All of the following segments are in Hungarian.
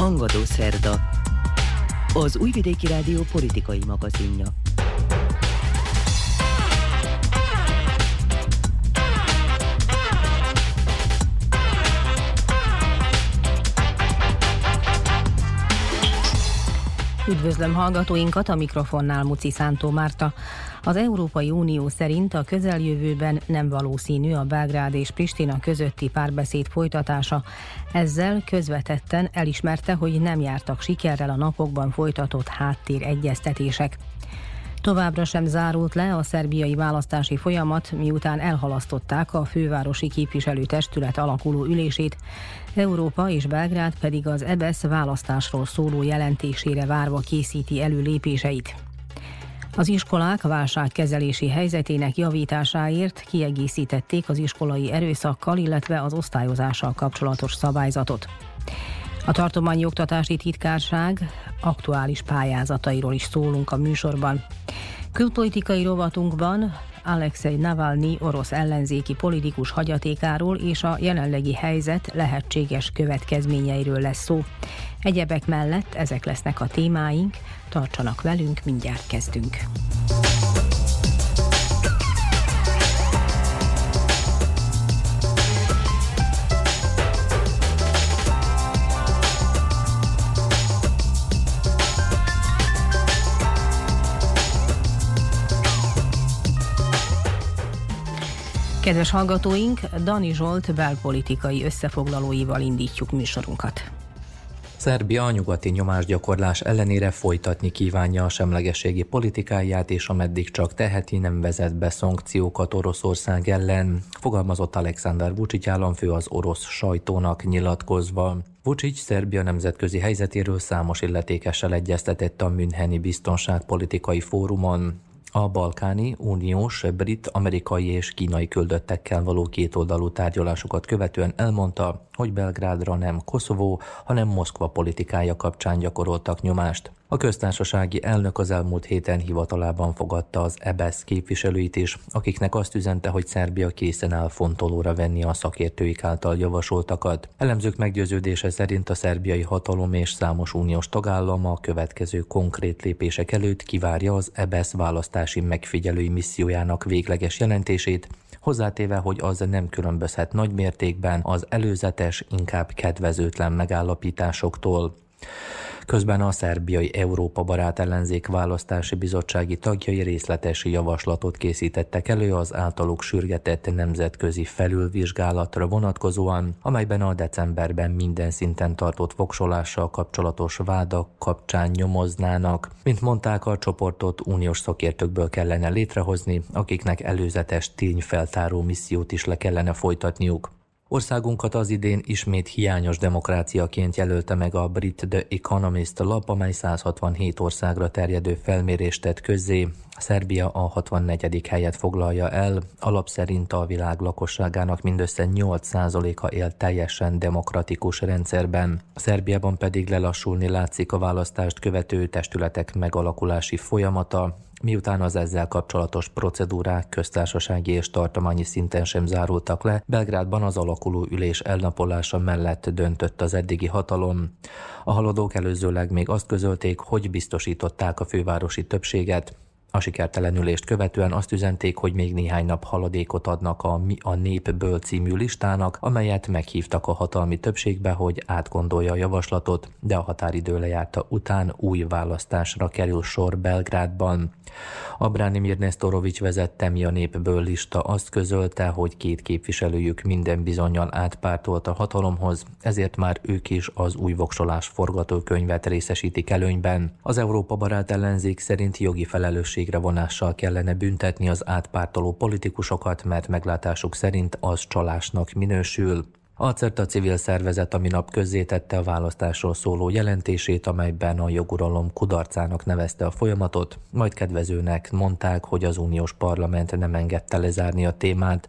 Hangadó Szerda Az Újvidéki Rádió politikai magazinja Üdvözlöm hallgatóinkat, a mikrofonnál Muci Szántó Márta. Az Európai Unió szerint a közeljövőben nem valószínű a Belgrád és Pristina közötti párbeszéd folytatása. Ezzel közvetetten elismerte, hogy nem jártak sikerrel a napokban folytatott háttér egyeztetések. Továbbra sem zárult le a szerbiai választási folyamat, miután elhalasztották a fővárosi képviselőtestület alakuló ülését, Európa és Belgrád pedig az EBESZ választásról szóló jelentésére várva készíti elő lépéseit. Az iskolák válságkezelési helyzetének javításáért kiegészítették az iskolai erőszakkal, illetve az osztályozással kapcsolatos szabályzatot. A tartományi oktatási titkárság aktuális pályázatairól is szólunk a műsorban. Külpolitikai rovatunkban Alexei Navalnyi orosz ellenzéki politikus hagyatékáról és a jelenlegi helyzet lehetséges következményeiről lesz szó. Egyebek mellett ezek lesznek a témáink, tartsanak velünk, mindjárt kezdünk. Kedves hallgatóink, Dani Zsolt belpolitikai összefoglalóival indítjuk műsorunkat. Szerbia a nyugati nyomásgyakorlás ellenére folytatni kívánja a semlegességi politikáját, és ameddig csak teheti, nem vezet be szankciókat Oroszország ellen, fogalmazott Alexander Vucic államfő az orosz sajtónak nyilatkozva. Vucic Szerbia nemzetközi helyzetéről számos illetékessel egyeztetett a Müncheni Biztonságpolitikai Fórumon. A balkáni, uniós, brit, amerikai és kínai küldöttekkel való kétoldalú tárgyalásokat követően elmondta, hogy Belgrádra nem Koszovó, hanem Moszkva politikája kapcsán gyakoroltak nyomást. A köztársasági elnök az elmúlt héten hivatalában fogadta az EBSZ képviselőit is, akiknek azt üzente, hogy Szerbia készen áll fontolóra venni a szakértőik által javasoltakat. Elemzők meggyőződése szerint a szerbiai hatalom és számos uniós tagállam a következő konkrét lépések előtt kivárja az EBSZ választási megfigyelői missziójának végleges jelentését, hozzátéve, hogy az nem különbözhet nagy mértékben az előzetes, inkább kedvezőtlen megállapításoktól. Közben a szerbiai Európa barát ellenzék választási bizottsági tagjai részletes javaslatot készítettek elő az általuk sürgetett nemzetközi felülvizsgálatra vonatkozóan, amelyben a decemberben minden szinten tartott voksolással kapcsolatos vádak kapcsán nyomoznának. Mint mondták, a csoportot uniós szakértőkből kellene létrehozni, akiknek előzetes tényfeltáró missziót is le kellene folytatniuk. Országunkat az idén ismét hiányos demokráciaként jelölte meg a brit The Economist lap, amely 167 országra terjedő felmérést tett közzé. Szerbia a 64. helyet foglalja el, alap szerint a világ lakosságának mindössze 8%-a él teljesen demokratikus rendszerben. Szerbiában pedig lelassulni látszik a választást követő testületek megalakulási folyamata, Miután az ezzel kapcsolatos procedúrák köztársasági és tartományi szinten sem zárultak le, Belgrádban az alakuló ülés elnapolása mellett döntött az eddigi hatalom. A haladók előzőleg még azt közölték, hogy biztosították a fővárosi többséget, a sikertelenülést követően azt üzenték, hogy még néhány nap haladékot adnak a Mi a Népből című listának, amelyet meghívtak a hatalmi többségbe, hogy átgondolja a javaslatot, de a határidő lejárta után új választásra kerül sor Belgrádban. Abránimir Nestorovics vezette Mi a Népből lista azt közölte, hogy két képviselőjük minden bizonyal átpártolt a hatalomhoz, ezért már ők is az új voksolás forgatókönyvet részesítik előnyben. Az Európa barát ellenzék szerint jogi felelősség felelősségre vonással kellene büntetni az átpártoló politikusokat, mert meglátásuk szerint az csalásnak minősül. A CERTA civil szervezet a minap közzétette a választásról szóló jelentését, amelyben a joguralom kudarcának nevezte a folyamatot, majd kedvezőnek mondták, hogy az uniós parlament nem engedte lezárni a témát.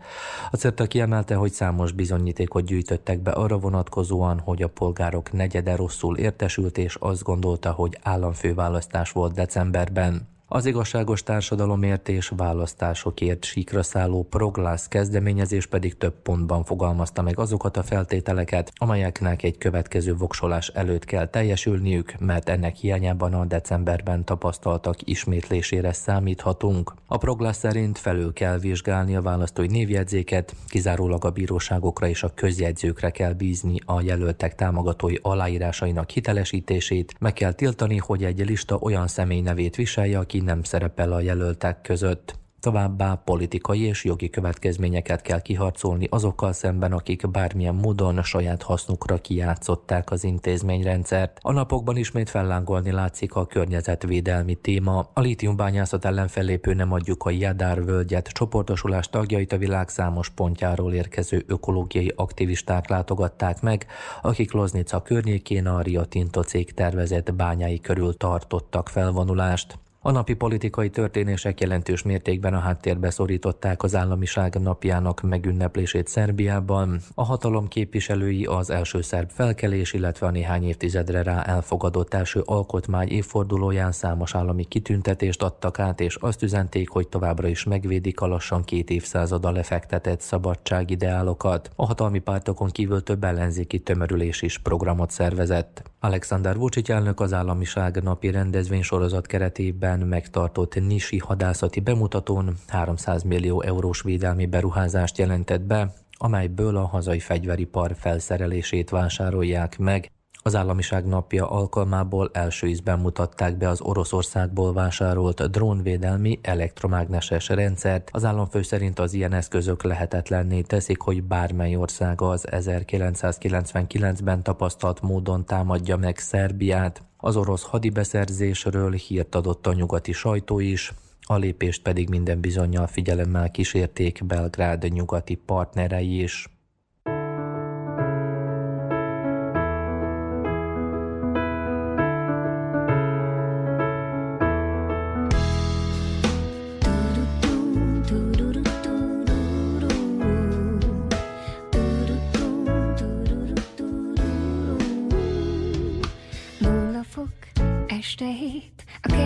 A CERTA kiemelte, hogy számos bizonyítékot gyűjtöttek be arra vonatkozóan, hogy a polgárok negyede rosszul értesült, és azt gondolta, hogy államfőválasztás volt decemberben. Az igazságos társadalomért és választásokért síkra szálló proglász kezdeményezés pedig több pontban fogalmazta meg azokat a feltételeket, amelyeknek egy következő voksolás előtt kell teljesülniük, mert ennek hiányában a decemberben tapasztaltak ismétlésére számíthatunk. A proglász szerint felül kell vizsgálni a választói névjegyzéket, kizárólag a bíróságokra és a közjegyzőkre kell bízni a jelöltek támogatói aláírásainak hitelesítését, meg kell tiltani, hogy egy lista olyan személy nevét viselje, aki nem szerepel a jelöltek között. Továbbá politikai és jogi következményeket kell kiharcolni azokkal szemben, akik bármilyen módon saját hasznukra kijátszották az intézményrendszert. A napokban ismét fellángolni látszik a környezetvédelmi téma. A lítiumbányászat ellen fellépő nem adjuk a Jadár völgyet csoportosulás tagjait a világ számos pontjáról érkező ökológiai aktivisták látogatták meg, akik Loznica környékén a Rio Tinto cég tervezett bányái körül tartottak felvonulást. A napi politikai történések jelentős mértékben a háttérbe szorították az államiság napjának megünneplését Szerbiában. A hatalom képviselői az első szerb felkelés, illetve a néhány évtizedre rá elfogadott első alkotmány évfordulóján számos állami kitüntetést adtak át, és azt üzenték, hogy továbbra is megvédik a lassan két évszázada lefektetett szabadságideálokat. A hatalmi pártokon kívül több ellenzéki tömörülés is programot szervezett. Alexander Vucic elnök az államiság napi rendezvénysorozat keretében Budapestben megtartott Nisi hadászati bemutatón 300 millió eurós védelmi beruházást jelentett be, amelyből a hazai fegyveripar felszerelését vásárolják meg. Az államiság napja alkalmából első ízben mutatták be az Oroszországból vásárolt drónvédelmi elektromágneses rendszert. Az államfő szerint az ilyen eszközök lehetetlenné teszik, hogy bármely ország az 1999-ben tapasztalt módon támadja meg Szerbiát. Az orosz hadibeszerzésről hírt adott a nyugati sajtó is, a lépést pedig minden bizonyal figyelemmel kísérték Belgrád nyugati partnerei is.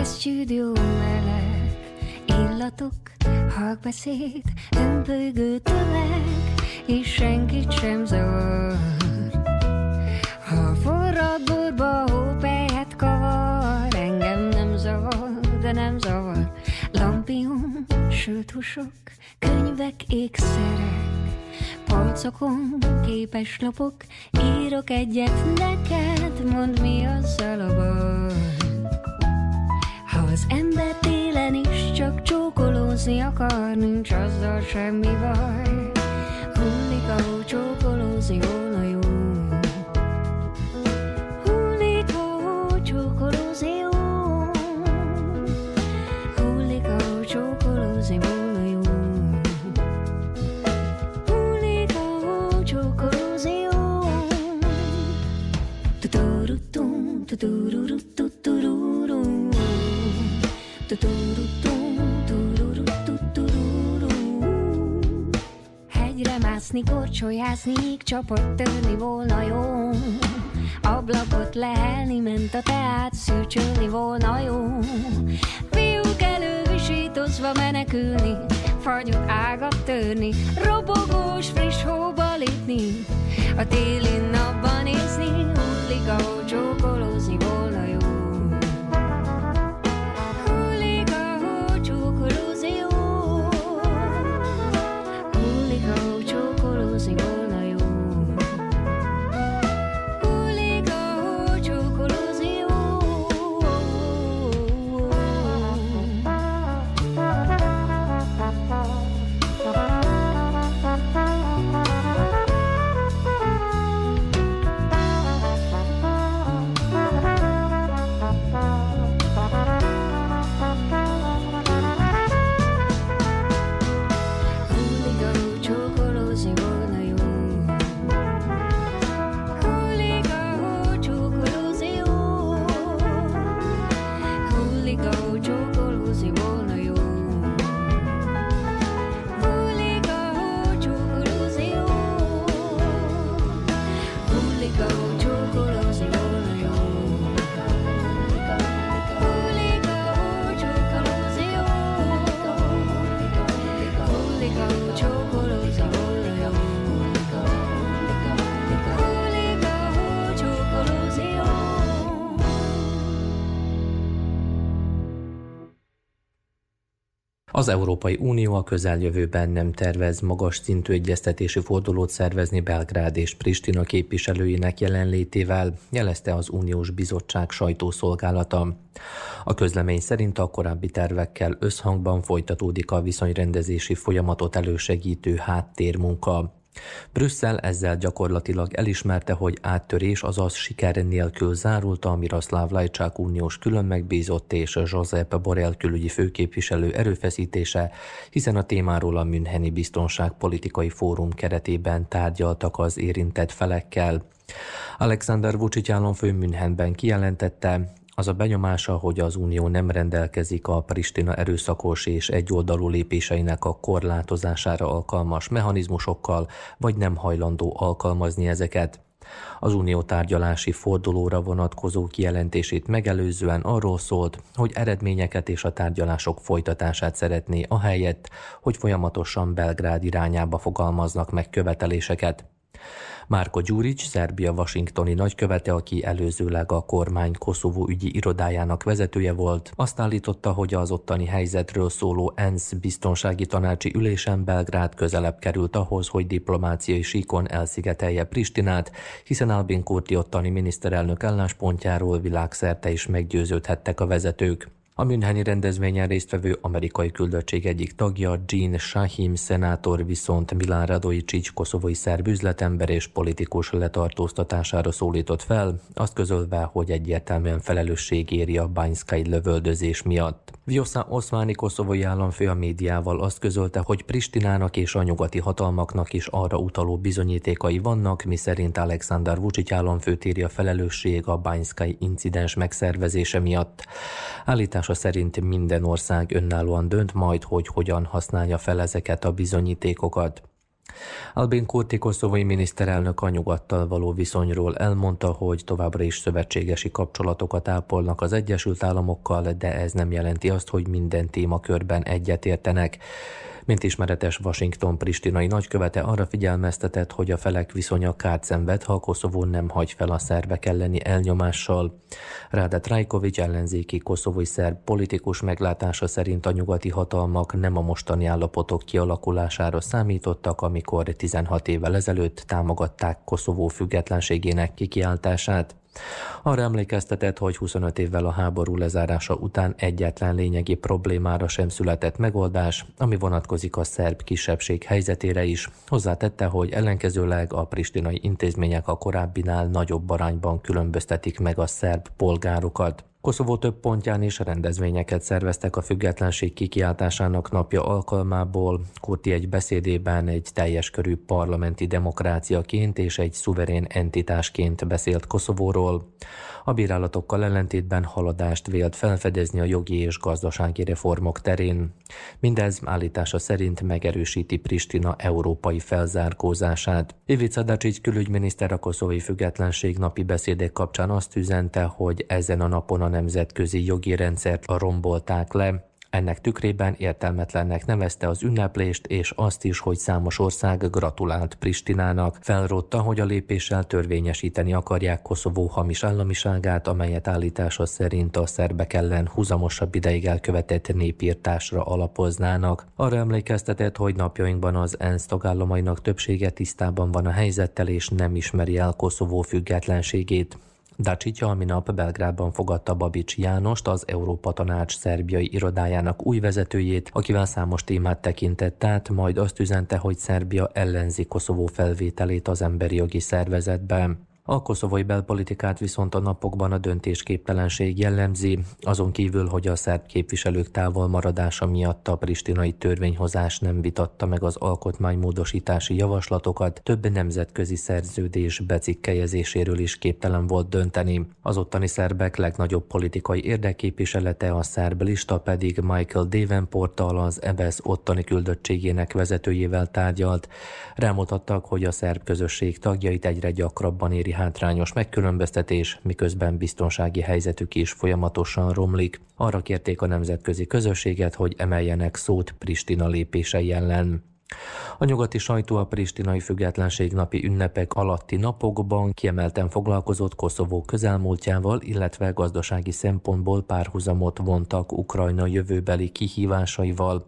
Stúdió meleg, illatok, halkbeszéd, ömpögő tömeg, és senkit sem zavar. Ha forrad borba hópelyet kavar, engem nem zavar, de nem zavar. Lampion, sült húsok, könyvek, ékszerek, polcokon képes lapok, írok egyet neked, mondd mi azzal a baj. Az ember télen is csak csókolózni akar, nincs azzal semmi baj. Hullik, ahol csókolózni volna jó. Hullik, ahol csókolózni jó. Hullik, ahol csókolózni jó. Hullik, ahol csókolózni jó. Tuturutum, Hegyre mászni, korcsolyázni, csapot törni volna jó. Ablakot lehelni, ment a teát, szűcsölni volna jó. Fiúk elővisítozva menekülni, fagyott ágat törni, robogós friss hóba lépni, a téli napban nézni, hullik, ahol csókolózni volna jó. Az Európai Unió a közeljövőben nem tervez magas szintű egyeztetési fordulót szervezni Belgrád és Pristina képviselőinek jelenlétével, jelezte az Uniós Bizottság sajtószolgálata. A közlemény szerint a korábbi tervekkel összhangban folytatódik a viszonyrendezési folyamatot elősegítő háttérmunka. Brüsszel ezzel gyakorlatilag elismerte, hogy áttörés, azaz siker nélkül zárult a Miroslav Lajcsák uniós külön megbízott és Josep Borrell külügyi főképviselő erőfeszítése, hiszen a témáról a Müncheni Biztonságpolitikai Fórum keretében tárgyaltak az érintett felekkel. Alexander Vucic államfő Münchenben kijelentette, az a benyomása, hogy az Unió nem rendelkezik a Pristina erőszakos és egyoldalú lépéseinek a korlátozására alkalmas mechanizmusokkal, vagy nem hajlandó alkalmazni ezeket. Az unió tárgyalási fordulóra vonatkozó kijelentését megelőzően arról szólt, hogy eredményeket és a tárgyalások folytatását szeretné ahelyett, hogy folyamatosan Belgrád irányába fogalmaznak meg követeléseket. Márko Gyurics, Szerbia washingtoni nagykövete, aki előzőleg a kormány Koszovó ügyi irodájának vezetője volt, azt állította, hogy az ottani helyzetről szóló ENSZ biztonsági tanácsi ülésen Belgrád közelebb került ahhoz, hogy diplomáciai síkon elszigetelje Pristinát, hiszen Albin Kurti ottani miniszterelnök álláspontjáról világszerte is meggyőződhettek a vezetők. A Müncheni rendezvényen résztvevő amerikai küldöttség egyik tagja, Jean Shahim szenátor viszont Milán Radojicic koszovói szerb üzletember és politikus letartóztatására szólított fel, azt közölve, hogy egyértelműen felelősség éri a bányszkai lövöldözés miatt. Vjosa Oszmáni koszovói államfő a médiával azt közölte, hogy Pristinának és a nyugati hatalmaknak is arra utaló bizonyítékai vannak, miszerint Alexander Vucic államfőt írja felelősség a bányszkai incidens megszervezése miatt. Állítás Állítása szerint minden ország önállóan dönt majd, hogy hogyan használja fel ezeket a bizonyítékokat. Albin Kurti koszovói miniszterelnök a nyugattal való viszonyról elmondta, hogy továbbra is szövetségesi kapcsolatokat ápolnak az Egyesült Államokkal, de ez nem jelenti azt, hogy minden témakörben egyetértenek. Mint ismeretes Washington pristinai nagykövete arra figyelmeztetett, hogy a felek viszonya kárt szenved, ha Koszovó nem hagy fel a szerbek elleni elnyomással. Ráda Trajkovics ellenzéki koszovói szerb politikus meglátása szerint a nyugati hatalmak nem a mostani állapotok kialakulására számítottak, amikor 16 évvel ezelőtt támogatták Koszovó függetlenségének kikiáltását. Arra emlékeztetett, hogy 25 évvel a háború lezárása után egyetlen lényegi problémára sem született megoldás, ami vonatkozik a szerb kisebbség helyzetére is. Hozzátette, hogy ellenkezőleg a pristinai intézmények a korábbinál nagyobb arányban különböztetik meg a szerb polgárokat. Koszovó több pontján is rendezvényeket szerveztek a függetlenség kikiáltásának napja alkalmából. Kurti egy beszédében egy teljes körű parlamenti demokráciaként és egy szuverén entitásként beszélt Koszovóról. A bírálatokkal ellentétben haladást vélt felfedezni a jogi és gazdasági reformok terén. Mindez állítása szerint megerősíti Pristina európai felzárkózását. Ivica Dacic külügyminiszter a koszovai függetlenség napi beszédek kapcsán azt üzente, hogy ezen a napon a nemzetközi jogi rendszert rombolták le, ennek tükrében értelmetlennek nevezte az ünneplést és azt is, hogy számos ország gratulált Pristinának. Felrotta, hogy a lépéssel törvényesíteni akarják Koszovó hamis államiságát, amelyet állítása szerint a szerbek ellen húzamosabb ideig elkövetett népírtásra alapoznának. Arra emlékeztetett, hogy napjainkban az ENSZ tagállamainak többsége tisztában van a helyzettel és nem ismeri el Koszovó függetlenségét. Dacsitya minap Belgrádban fogadta Babics Jánost, az Európa Tanács szerbiai irodájának új vezetőjét, akivel számos témát tekintett át, majd azt üzente, hogy Szerbia ellenzi Koszovó felvételét az emberi jogi szervezetbe. A koszovói belpolitikát viszont a napokban a döntésképtelenség jellemzi, azon kívül, hogy a szerb képviselők távol maradása miatt a pristinai törvényhozás nem vitatta meg az alkotmánymódosítási javaslatokat, több nemzetközi szerződés becikkelyezéséről is képtelen volt dönteni. Az ottani szerbek legnagyobb politikai érdekképviselete a szerb lista pedig Michael Davenporttal az EBS ottani küldöttségének vezetőjével tárgyalt. Rámutattak, hogy a szerb közösség tagjait egyre gyakrabban éri hátrányos megkülönböztetés, miközben biztonsági helyzetük is folyamatosan romlik. Arra kérték a nemzetközi közösséget, hogy emeljenek szót Pristina lépései ellen. A nyugati sajtó a pristinai függetlenség napi ünnepek alatti napokban kiemelten foglalkozott Koszovó közelmúltjával, illetve gazdasági szempontból párhuzamot vontak Ukrajna jövőbeli kihívásaival.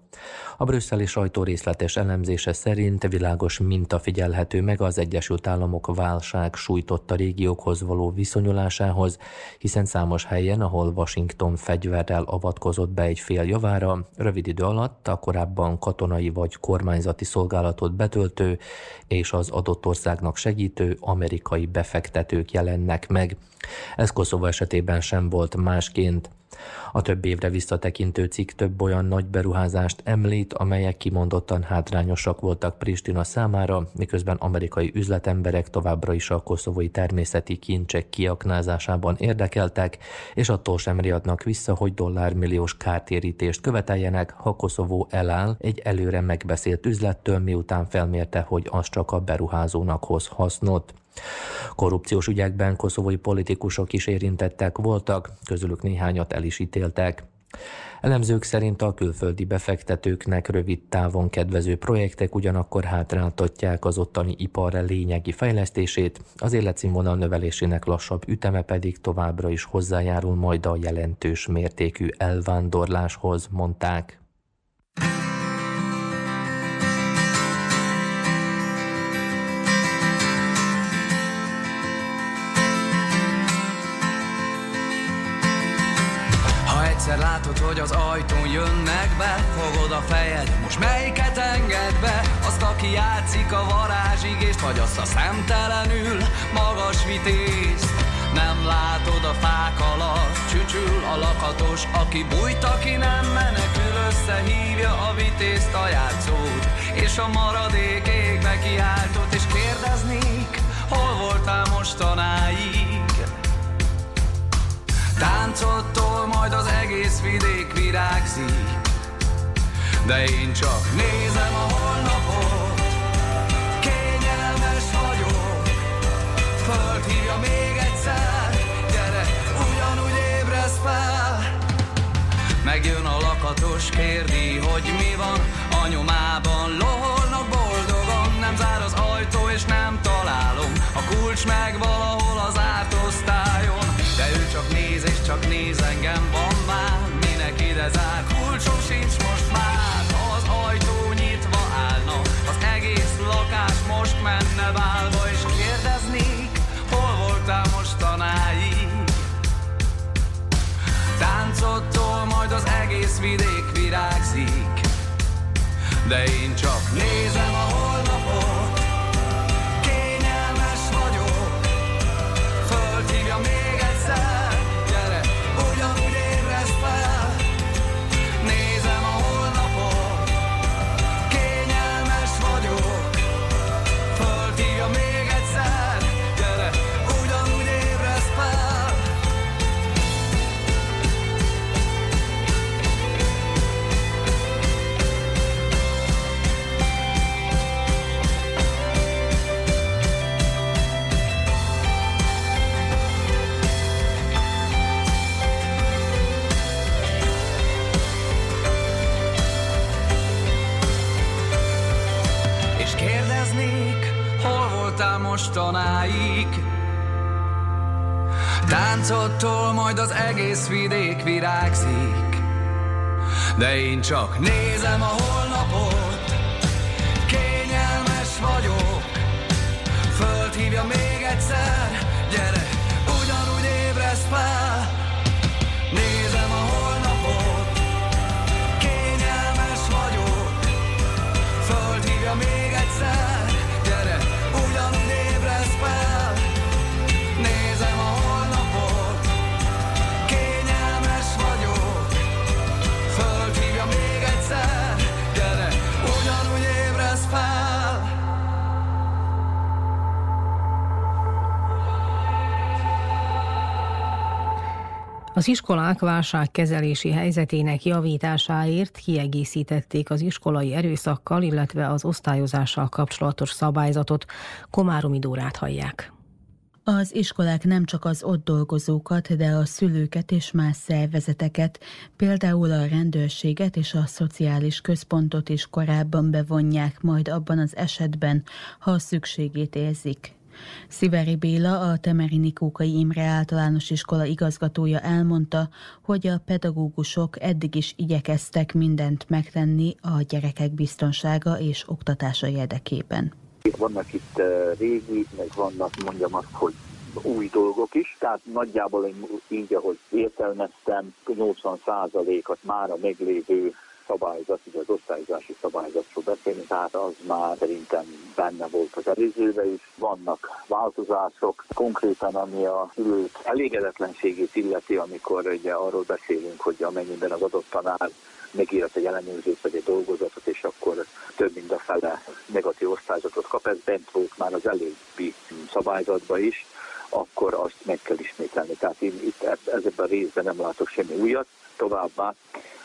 A brüsszeli sajtó részletes elemzése szerint világos minta figyelhető meg az Egyesült Államok válság sújtotta régiókhoz való viszonyulásához, hiszen számos helyen, ahol Washington fegyverrel avatkozott be egy fél javára, rövid idő alatt a korábban katonai vagy kormányzati szolgálatot betöltő és az adott országnak segítő amerikai befektetők jelennek meg. Ez Koszova esetében sem volt másként. A több évre visszatekintő cikk több olyan nagy beruházást említ, amelyek kimondottan hátrányosak voltak Pristina számára, miközben amerikai üzletemberek továbbra is a koszovói természeti kincsek kiaknázásában érdekeltek, és attól sem riadnak vissza, hogy dollármilliós kártérítést követeljenek, ha Koszovó eláll egy előre megbeszélt üzlettől, miután felmérte, hogy az csak a beruházónak hoz hasznot. Korrupciós ügyekben koszovói politikusok is érintettek voltak, közülük néhányat el is ítéltek. Elemzők szerint a külföldi befektetőknek rövid távon kedvező projektek ugyanakkor hátráltatják az ottani ipar lényegi fejlesztését, az életszínvonal növelésének lassabb üteme pedig továbbra is hozzájárul majd a jelentős mértékű elvándorláshoz, mondták. Látod, hogy az ajtón jönnek be? Fogod a fejed, most melyiket enged be? Azt, aki játszik a varázsigést Vagy azt a szemtelenül magas vitézt. Nem látod a fák alatt Csücsül a lakatos Aki bújt, aki nem menekül Összehívja a vitézt, a játszót És a maradék égbe kiáltott És kérdeznék Hol voltál mostanáig? Táncottól majd az egész vidék virágzik. De én csak nézem a holnapot Kényelmes vagyok. Föld hívja még egyszer. Gyere, ugyanúgy ébresz fel. Megjön a lakatos, kérdi, hogy mi van. A nyomában loholnak boldogan. Nem zár az ajtó és nem találom. A kulcs meg valahol Minek ide zár, kulcsom sincs most már az ajtó nyitva állna. Az egész lakás most menne válva És kérdeznék, hol voltál mostanáig? Táncottól majd az egész vidék virágzik. De én csak nézem a holnapot voltál mostanáig? Táncottól majd az egész vidék virágzik De én csak nézem a holnapot Az iskolák válságkezelési helyzetének javításáért kiegészítették az iskolai erőszakkal, illetve az osztályozással kapcsolatos szabályzatot. Komáromi Dórát hallják. Az iskolák nem csak az ott dolgozókat, de a szülőket és más szervezeteket, például a rendőrséget és a szociális központot is korábban bevonják majd abban az esetben, ha a szükségét érzik. Sziveri Béla, a Temerini Kókai Imre általános iskola igazgatója elmondta, hogy a pedagógusok eddig is igyekeztek mindent megtenni a gyerekek biztonsága és oktatása érdekében. Vannak itt eh, régi, meg vannak mondjam azt, hogy új dolgok is, tehát nagyjából én így, ahogy értelmeztem, 80%-at már a meglévő szabályzat, ugye az osztályozási szabályzatról beszélni, tehát az már szerintem benne volt az előzőben is. Vannak változások, konkrétan ami a szülők elégedetlenségét illeti, amikor ugye arról beszélünk, hogy amennyiben az adott tanár megírat egy ellenőrzést vagy egy dolgozatot, és akkor több mint a fele negatív osztályzatot kap. Ez bent volt már az előbbi szabályzatban is akkor azt meg kell ismételni. Tehát én itt ezekben a részben nem látok semmi újat. Továbbá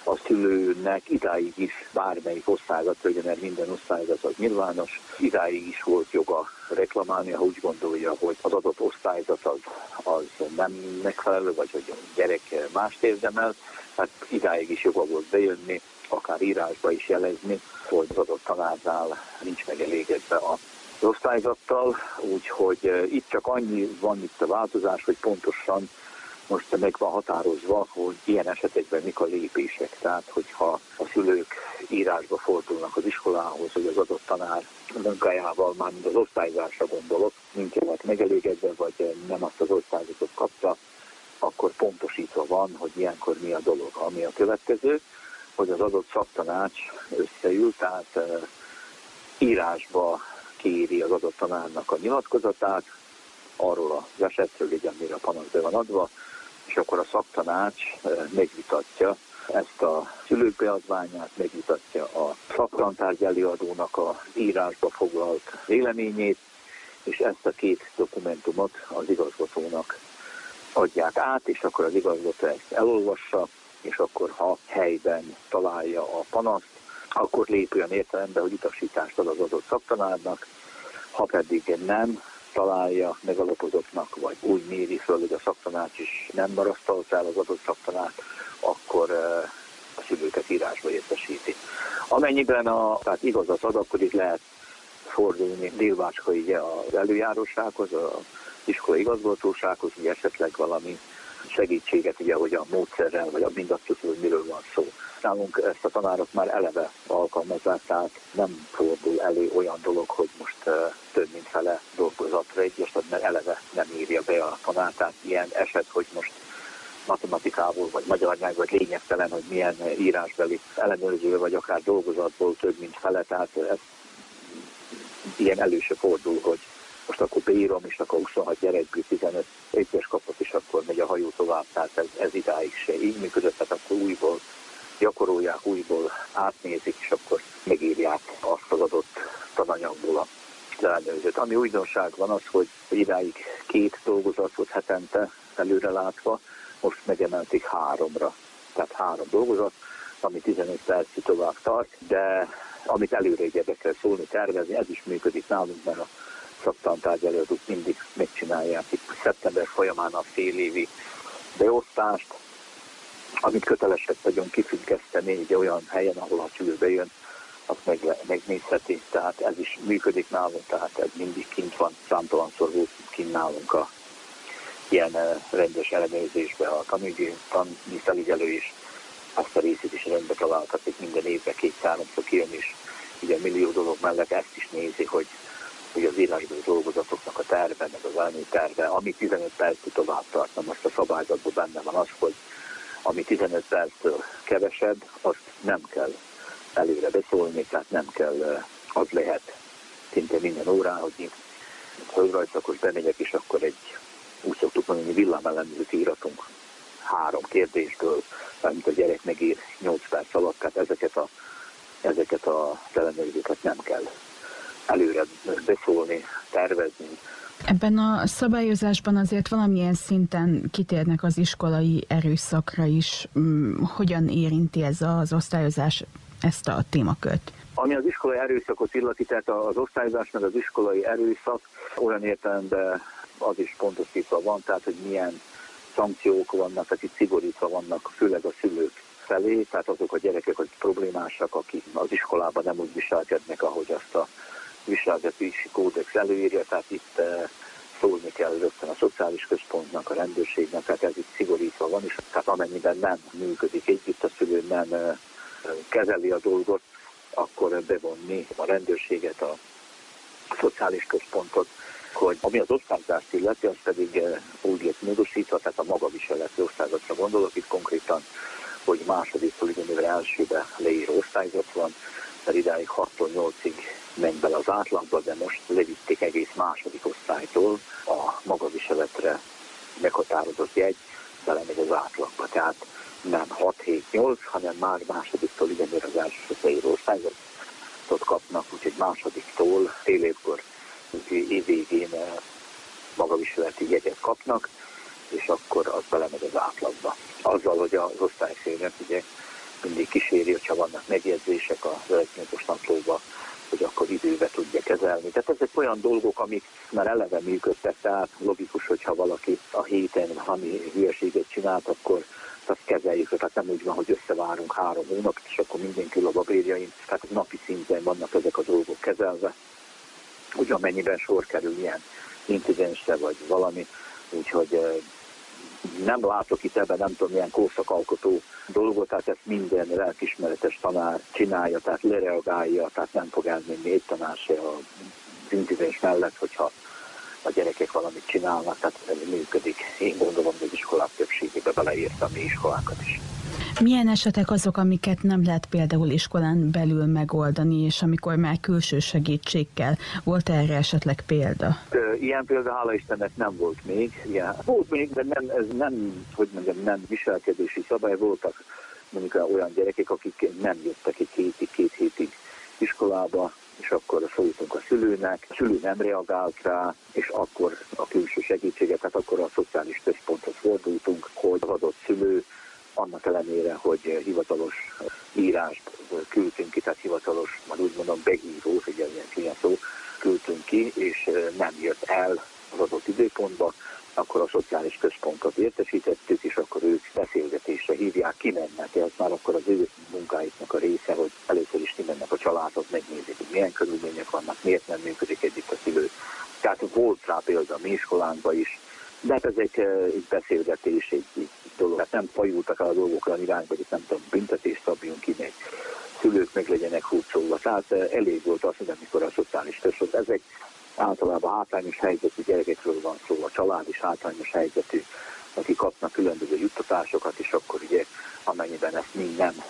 a szülőnek idáig is bármelyik osztályzat, mert minden osztályzat az nyilvános, idáig is volt joga reklamálni, ha úgy gondolja, hogy az adott osztályzat az, az nem megfelelő, vagy hogy a gyerek mást érdemel, hát idáig is joga volt bejönni, akár írásba is jelezni, hogy az adott tanárnál nincs megelégedve a osztályzattal, úgyhogy itt csak annyi van itt a változás, hogy pontosan most meg van határozva, hogy ilyen esetekben mik a lépések. Tehát, hogyha a szülők írásba fordulnak az iskolához, hogy az adott tanár munkájával, már az osztályzásra gondolok, nincsenek megelégedve, vagy nem azt az osztályzatot kapta, akkor pontosítva van, hogy ilyenkor mi a dolog. Ami a következő, hogy az adott szaktanács összeül, tehát írásba kéri az adott tanárnak a nyilatkozatát, arról az esetről, hogy amire a panasz be van adva, és akkor a szaktanács megvitatja ezt a szülők beadványát, megvitatja a szaktantárgy előadónak a írásba foglalt véleményét, és ezt a két dokumentumot az igazgatónak adják át, és akkor az igazgató ezt elolvassa, és akkor ha helyben találja a panaszt, akkor lép olyan értelembe, hogy utasítást ad az adott szaktanárnak, ha pedig nem, találja megalapozottnak, vagy úgy méri föl, hogy a szaktanács is nem marasztalt el az adott szaktanát, akkor a szülőket írásba értesíti. Amennyiben a, tehát igazat ad, akkor itt lehet fordulni Délvácskai az előjárósághoz, az iskolai igazgatósághoz, hogy esetleg valami segítséget, ugye, hogy a módszerrel, vagy a mindazt hogy miről van szó. Nálunk ezt a tanárok már eleve alkalmazzák, tehát nem fordul elő olyan dolog, hogy most több mint fele dolgozatra egyes, mert eleve nem írja be a tanár, tehát ilyen eset, hogy most matematikából, vagy magyar nyelv, vagy lényegtelen, hogy milyen írásbeli ellenőrző, vagy akár dolgozatból több, mint fele, tehát ez ilyen előse fordul, hogy most akkor beírom, és akkor 26 gyerekből 15 egyes kapott, és akkor megy a hajó tovább, tehát ez, ez idáig se így működött, tehát akkor újból gyakorolják, újból átnézik, és akkor megírják azt az adott tananyagból a ellenőrzőt. Ami újdonság van az, hogy idáig két dolgozat volt hetente előre látva, most megemelték háromra. Tehát három dolgozat, ami 15 percig tovább tart, de amit előre így kell szólni, tervezni, ez is működik nálunk, mert a szaktantárgy előadók mindig megcsinálják itt szeptember folyamán a fél évi beosztást, amit kötelesek vagyunk kifüggeszteni egy olyan helyen, ahol a csűr bejön, azt meg, megnézheti, tehát ez is működik nálunk, tehát ez mindig kint van, számtalanszor volt kint nálunk a ilyen rendes ellenőrzésbe. A tanügyi, tanügyi felügyelő is azt a részét is rendbe találtatik, minden évben két-háromszor kijön, és ugye millió dolog mellett ezt is nézi, hogy hogy az írásbeli dolgozatoknak a terve, meg az elmű terve, ami 15 percig tovább tart. Most a szabályzatban benne van az, hogy ami 15 perctől kevesebb, azt nem kell előre beszólni, tehát nem kell, az lehet szinte minden órán, hogy földrajzakos bemegyek, és akkor egy, úgy szoktuk mondani, villámellenőrzőt íratunk három kérdésből, amit a gyerek megír 8 perc alatt, tehát ezeket a, ezeket a ellenőrzőket nem kell előre beszólni, tervezni. Ebben a szabályozásban azért valamilyen szinten kitérnek az iskolai erőszakra is. Mm, hogyan érinti ez az osztályozás ezt a témakört? Ami az iskolai erőszakot illeti, tehát az osztályozás meg az iskolai erőszak olyan értelemben az is pontosítva van, tehát hogy milyen szankciók vannak, akik szigorítva vannak, főleg a szülők felé, tehát azok a gyerekek, akik problémásak, akik az iskolában nem úgy viselkednek, ahogy azt a viseltetési kódex előírja, tehát itt szólni kell rögtön a szociális központnak, a rendőrségnek, tehát ez itt szigorítva van, és tehát amennyiben nem működik együtt, a szülő nem kezeli a dolgot, akkor bevonni a rendőrséget, a szociális központot, hogy ami az osztályzást illeti, az pedig úgy lett módosítva, tehát a magaviseleti osztályzatra gondolok, itt konkrétan, hogy második ugyanúgy elsőbe leíró osztályzat van, mert idáig 6-tól 8-ig megy bele az átlagba, de most levitték egész második osztálytól a magaviseletre meghatározott jegy, belemegy az átlagba. Tehát nem 6-7-8, hanem már másodiktól ugyanúgy az első leíró osztályzatot kapnak, úgyhogy másodiktól fél évkor év végén eh, magaviseleti jegyet kapnak, és akkor az belemegy az átlagba. Azzal, hogy az osztályfőnök ugye mindig kíséri, hogyha vannak megjegyzések az elektronikus naplóba, hogy akkor időbe tudja kezelni. Tehát ezek olyan dolgok, amik már eleve működtek, tehát logikus, hogyha valaki a héten valami hülyeséget csinált, akkor azt kezeljük, tehát nem úgy van, hogy összevárunk három hónapot, és akkor mindenki a babérjain, tehát napi szinten vannak ezek a dolgok kezelve, hogy amennyiben sor kerül ilyen incidensre vagy valami, úgyhogy nem látok itt ebben nem tudom milyen korszakalkotó dolgot, tehát ezt minden lelkismeretes tanár csinálja, tehát lereagálja, tehát nem fog elmenni egy tanár se a incidens mellett, hogyha a gyerekek valamit csinálnak, tehát ez működik. Én gondolom, hogy az iskolák többségébe beleírtam mi iskolákat is. Milyen esetek azok, amiket nem lehet például iskolán belül megoldani, és amikor már külső segítség kell? Volt erre esetleg példa? Ilyen példa, hála Istennek nem volt még. Ilyen. Volt még, de nem, ez nem, hogy mondjam, nem viselkedési szabály. Voltak mondjuk olyan gyerekek, akik nem jöttek egy hétig, két hétig iskolába, és akkor szóltunk a szülőnek, a szülő nem reagált rá, és akkor a külső segítséget, tehát akkor a szociális központhoz fordultunk, hogy az adott szülő annak ellenére, hogy hivatalos írást küldtünk ki, tehát hivatalos, majd úgy mondom, behívó, hogy ilyen szó, küldtünk ki, és nem jött el az adott időpontba, akkor a szociális központot értesítettük, és akkor ők beszélgetésre hívják, kimennek, ez már akkor az ő munkáiknak a része, hogy először is kimennek a családot, megnézik, hogy milyen körülmények vannak, miért nem működik együtt a szülő. Tehát volt rá példa a mi iskolánkban is, de hát ezek egy beszélgetés, egy, dolog. Hát nem fajultak el a dolgok olyan irányba, hogy nem tudom, büntetést szabjunk ki, meg szülők meg legyenek húzszólva. Tehát elég volt az, hogy amikor a szociális között ezek általában hátrányos helyzetű gyerekekről van szó, a család is hátrányos helyzetű, akik kapnak különböző juttatásokat, és akkor ugye amennyiben ezt mind nem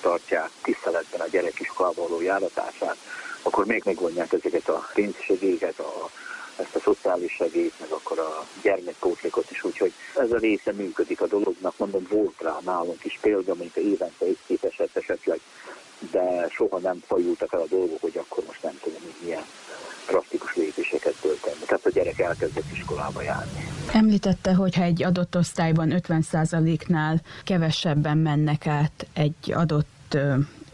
tartják tiszteletben a gyerek iskolába való járatását, akkor még megvonják ezeket a pénzsegélyeket, a ezt a szociális segélyt, meg akkor a gyermekkótlékot is, úgyhogy ez a része működik a dolognak, mondom, volt rá nálunk is példa, mint évente egy-két eset esetleg, de soha nem fajultak el a dolgok, hogy akkor most nem tudom, hogy milyen drasztikus lépéseket tölteni. Tehát a gyerek elkezdett iskolába járni. Említette, hogy egy adott osztályban 50%-nál kevesebben mennek át egy adott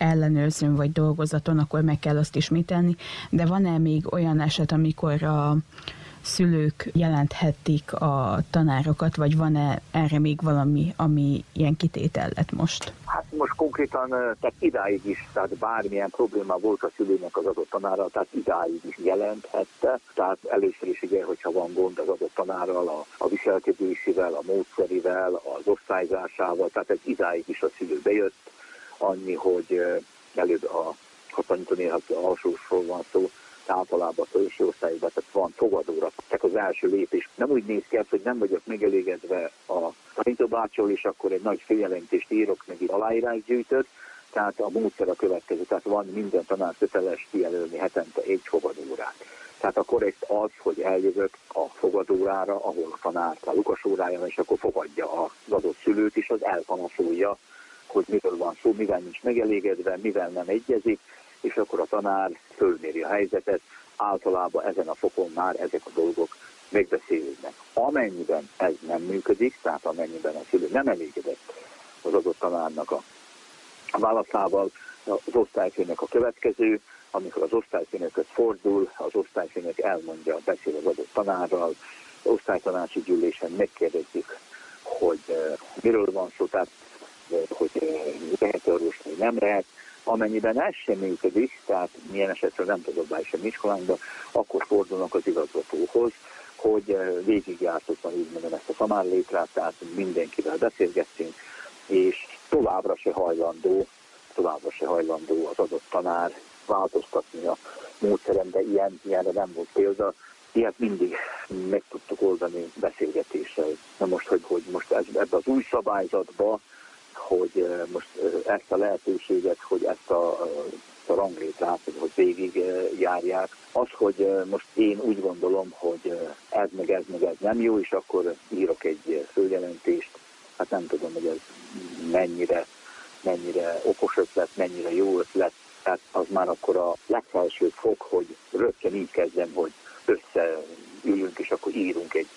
ellenőrzőn vagy dolgozaton, akkor meg kell azt ismételni, de van-e még olyan eset, amikor a szülők jelenthetik a tanárokat, vagy van-e erre még valami, ami ilyen kitétel lett most? Hát most konkrétan, tehát idáig is, tehát bármilyen probléma volt a szülőnek az adott tanára, tehát idáig is jelenthette. Tehát először is ugye, hogyha van gond az adott tanárral, a, a viselkedésével, a módszerivel, az osztályzásával, tehát ez idáig is a szülő bejött, annyi, hogy előbb a, ha tanítani, ha alsósról van szó, általában a felső osztályban, tehát van fogadóra. Tehát az első lépés nem úgy néz ki, hogy nem vagyok megelégedve a tanítóbácsol, és akkor egy nagy feljelentést írok, meg egy aláírás gyűjtött, tehát a módszer a következő, tehát van minden tanár köteles kijelölni hetente egy fogadórát. Tehát a korrekt az, hogy eljövök a fogadórára, ahol a tanár a Lukas óráján, és akkor fogadja az adott szülőt, és az elpanaszolja hogy miről van szó, mivel nincs megelégedve, mivel nem egyezik, és akkor a tanár fölméri a helyzetet, általában ezen a fokon már ezek a dolgok megbeszélődnek. Amennyiben ez nem működik, tehát amennyiben a szülő nem elégedett az adott tanárnak a válaszával, az osztályfőnök a következő, amikor az osztályfőnököt fordul, az osztályfőnök elmondja, beszél az adott tanárral, osztálytanácsi gyűlésen megkérdezzük, hogy uh, miről van szó, tehát hogy lehet orvosni, nem lehet, Amennyiben ez sem működik, tehát milyen esetről nem tudok be sem iskolánkba, akkor fordulnak az igazgatóhoz, hogy végigjártottan úgy mondom ezt a szamárlétrát, tehát mindenkivel beszélgettünk, és továbbra se hajlandó, továbbra se hajlandó az adott tanár változtatni a módszeren, de ilyen, ilyenre nem volt példa. Ilyet mindig meg tudtuk oldani beszélgetéssel. Na most, hogy, hogy most ez, ebbe az új szabályzatba, hogy most ezt a lehetőséget, hogy ezt a, a ranglétrát, hogy végig járják. Az, hogy most én úgy gondolom, hogy ez meg ez meg ez nem jó, és akkor írok egy följelentést, hát nem tudom, hogy ez mennyire, mennyire okos ötlet, mennyire jó ötlet, tehát az már akkor a legfelső fok, hogy rögtön így kezdem, hogy összeüljünk, és akkor írunk egy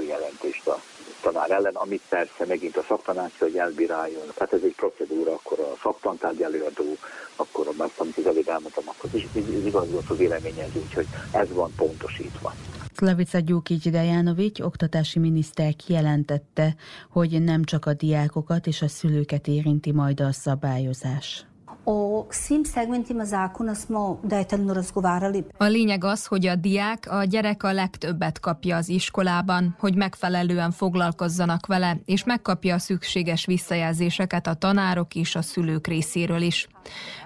jelentést a tanár ellen, amit persze megint a szaktanács, hogy elbíráljon. Tehát ez egy procedúra, akkor a szaktantárgy előadó, akkor a azt, amit az előbb elmondtam, akkor is igazgató véleményez, úgyhogy ez van pontosítva. Slavica Gyukics Dejanovics, oktatási miniszter kijelentette, hogy nem csak a diákokat és a szülőket érinti majd a szabályozás. O svim segmentima zakona smo detaljno razgovarali. A lényeg az, hogy a diák, a gyerek a legtöbbet kapja az iskolában, hogy megfelelően foglalkozzanak vele, és megkapja a szükséges visszajelzéseket a tanárok és a szülők részéről is.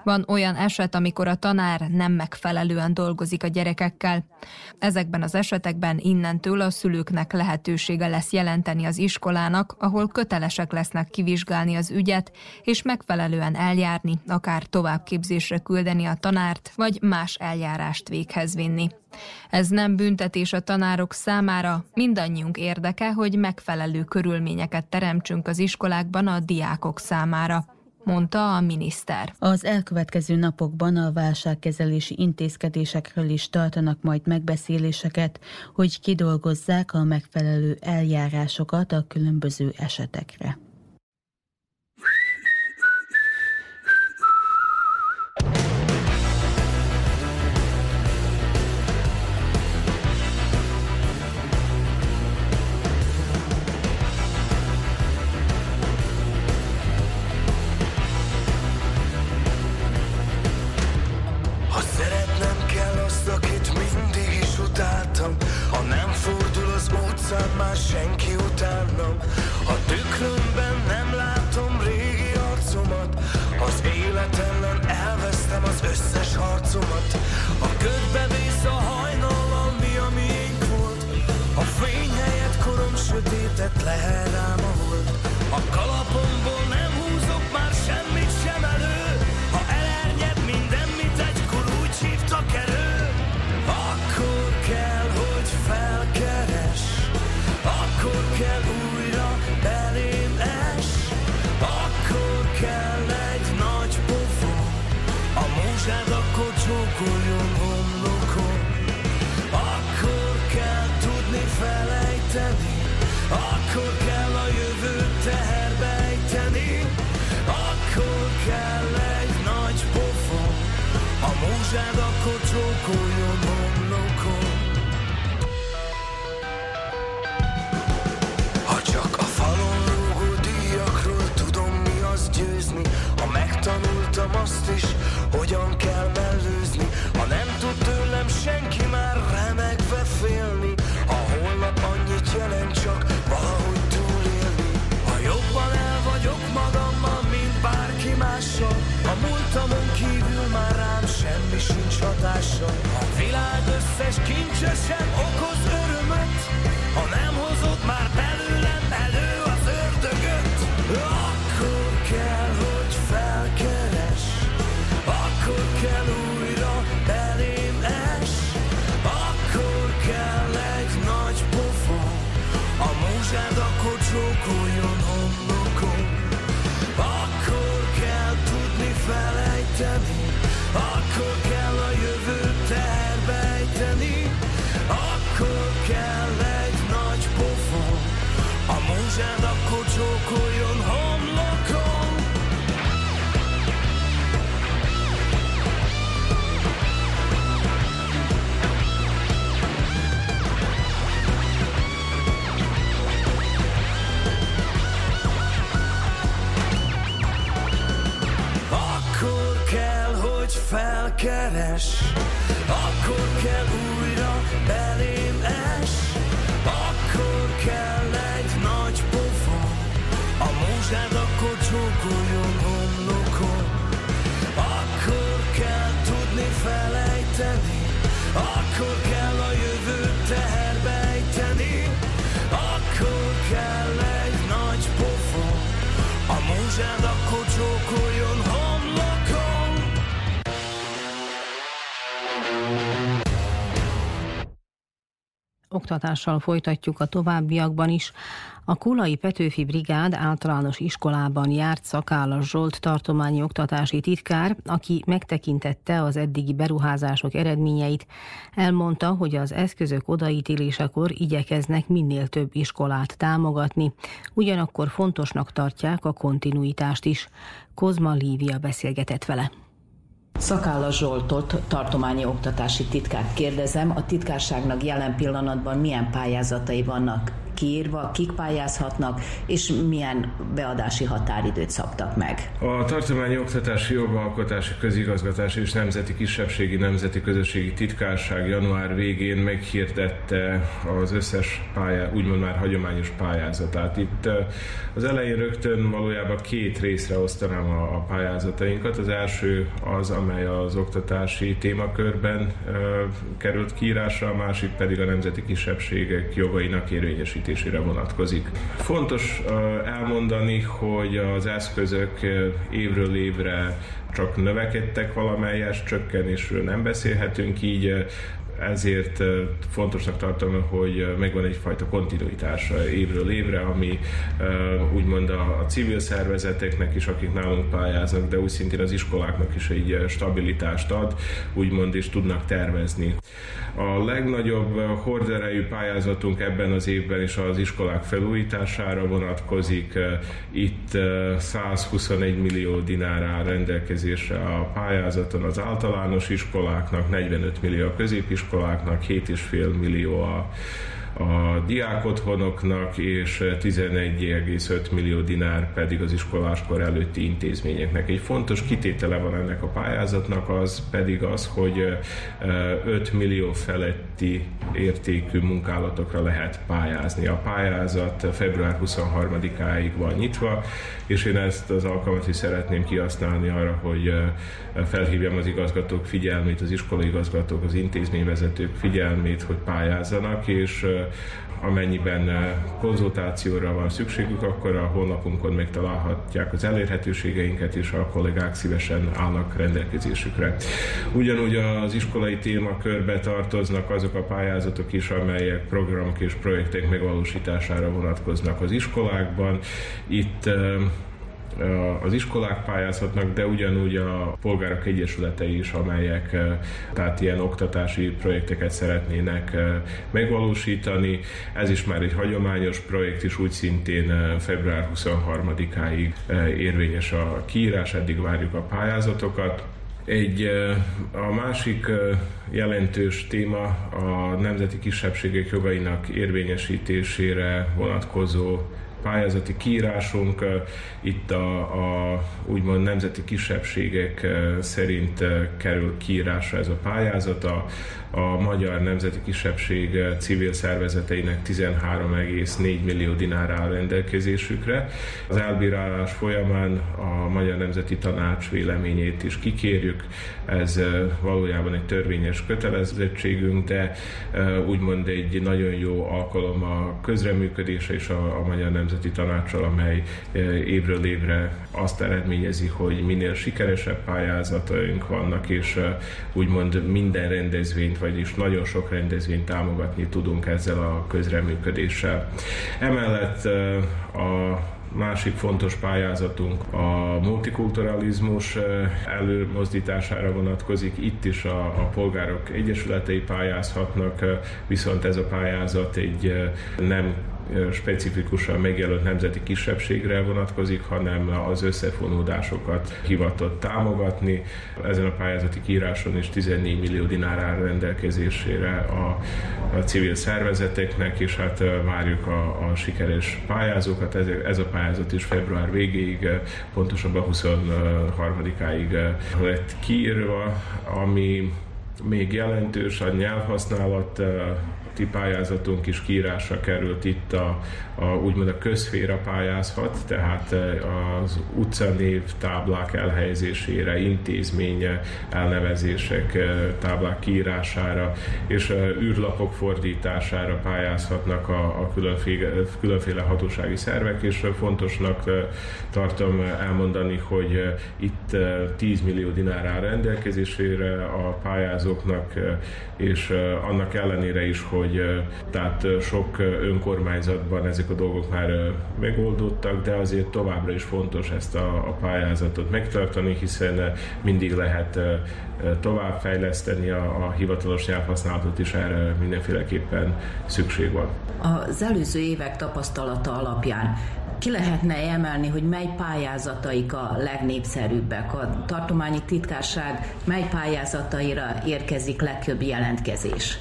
Van olyan eset, amikor a tanár nem megfelelően dolgozik a gyerekekkel. Ezekben az esetekben innentől a szülőknek lehetősége lesz jelenteni az iskolának, ahol kötelesek lesznek kivizsgálni az ügyet, és megfelelően eljárni, akár továbbképzésre küldeni a tanárt, vagy más eljárást véghez vinni. Ez nem büntetés a tanárok számára, mindannyiunk érdeke, hogy megfelelő körülményeket teremtsünk az iskolákban a diákok számára mondta a miniszter. Az elkövetkező napokban a válságkezelési intézkedésekről is tartanak majd megbeszéléseket, hogy kidolgozzák a megfelelő eljárásokat a különböző esetekre. Akkor keres, akkor kell újra belém Oktatással folytatjuk a továbbiakban is. A Kulai Petőfi Brigád általános iskolában járt Szakállas Zsolt tartományi oktatási titkár, aki megtekintette az eddigi beruházások eredményeit, elmondta, hogy az eszközök odaítélésekor igyekeznek minél több iskolát támogatni, ugyanakkor fontosnak tartják a kontinuitást is. Kozma Lívia beszélgetett vele. Szakálla Zsoltot, tartományi oktatási titkát kérdezem, a titkárságnak jelen pillanatban milyen pályázatai vannak kiírva, kik pályázhatnak, és milyen beadási határidőt szabtak meg. A tartományi oktatási jogalkotási közigazgatási és nemzeti kisebbségi nemzeti közösségi titkárság január végén meghirdette az összes pályá, úgymond már hagyományos pályázatát. Itt az elején rögtön valójában két részre osztanám a, pályázatainkat. Az első az, amely az oktatási témakörben került kiírásra, a másik pedig a nemzeti kisebbségek jogainak érvényesítésére építésére vonatkozik. Fontos elmondani, hogy az eszközök évről évre csak növekedtek valamelyes, csökkenésről nem beszélhetünk, így ezért fontosnak tartom, hogy megvan egyfajta kontinuitás évről évre, ami úgymond a civil szervezeteknek is, akik nálunk pályáznak, de úgy szintén az iskoláknak is egy stabilitást ad, úgymond is tudnak tervezni. A legnagyobb horderejű pályázatunk ebben az évben is az iskolák felújítására vonatkozik. Itt 121 millió dinár áll rendelkezésre a pályázaton az általános iskoláknak, 45 millió a középiskoláknak, 7,5 millió a a diákotthonoknak, és 11,5 millió dinár pedig az iskoláskor előtti intézményeknek. Egy fontos kitétele van ennek a pályázatnak, az pedig az, hogy 5 millió feletti értékű munkálatokra lehet pályázni. A pályázat február 23-áig van nyitva, és én ezt az alkalmat is szeretném kihasználni arra, hogy felhívjam az igazgatók figyelmét, az iskolai igazgatók, az intézményvezetők figyelmét, hogy pályázzanak, és amennyiben konzultációra van szükségük, akkor a honlapunkon megtalálhatják az elérhetőségeinket, és a kollégák szívesen állnak rendelkezésükre. Ugyanúgy az iskolai témakörbe tartoznak azok a pályázatok is, amelyek programok és projektek megvalósítására vonatkoznak az iskolákban. Itt az iskolák pályázhatnak, de ugyanúgy a polgárok egyesületei is, amelyek tehát ilyen oktatási projekteket szeretnének megvalósítani. Ez is már egy hagyományos projekt, és úgy szintén február 23-áig érvényes a kiírás, eddig várjuk a pályázatokat. Egy a másik jelentős téma a nemzeti kisebbségek jogainak érvényesítésére vonatkozó pályázati kiírásunk. Itt a, a úgymond nemzeti kisebbségek szerint kerül kiírásra ez a pályázat. A, a magyar nemzeti kisebbség civil szervezeteinek 13,4 millió dinár áll rendelkezésükre. Az elbírálás folyamán a Magyar Nemzeti Tanács véleményét is kikérjük. Ez valójában egy törvényes kötelezettségünk, de úgymond egy nagyon jó alkalom a közreműködése és a, Magyar Nemzeti Tanácssal, amely évről évre azt eredményezi, hogy minél sikeresebb pályázataink vannak, és úgymond minden rendezvényt vagyis nagyon sok rendezvényt támogatni tudunk ezzel a közreműködéssel. Emellett a másik fontos pályázatunk a multikulturalizmus előmozdítására vonatkozik. Itt is a, a polgárok egyesületei pályázhatnak, viszont ez a pályázat egy nem specifikusan megjelölt nemzeti kisebbségre vonatkozik, hanem az összefonódásokat hivatott támogatni. Ezen a pályázati kiíráson is 14 millió dinár áll rendelkezésére a, a civil szervezeteknek, és hát várjuk a, a sikeres pályázókat. Ez, ez a pályázat is február végéig, pontosabban 23-áig lett kiírva, ami még jelentős a nyelvhasználat pályázatunk is kiírásra került itt a, a úgymond a közféra pályázhat, tehát eh, az utcanév táblák elhelyezésére, intézménye elnevezések eh, táblák kiírására és eh, űrlapok fordítására pályázhatnak a, a különféle, különféle hatósági szervek, és fontosnak tartom elmondani, hogy itt 10 millió dinár áll rendelkezésére a pályázóknak, és annak ellenére is, hogy tehát sok önkormányzatban ezek a dolgok már megoldottak, de azért továbbra is fontos ezt a, a pályázatot megtartani, hiszen mindig lehet továbbfejleszteni a, a hivatalos nyelvhasználatot is erre mindenféleképpen szükség van. Az előző évek tapasztalata alapján ki lehetne emelni, hogy mely pályázataik a legnépszerűbbek? A tartományi titkárság mely pályázataira érkezik legtöbb jelentkezés?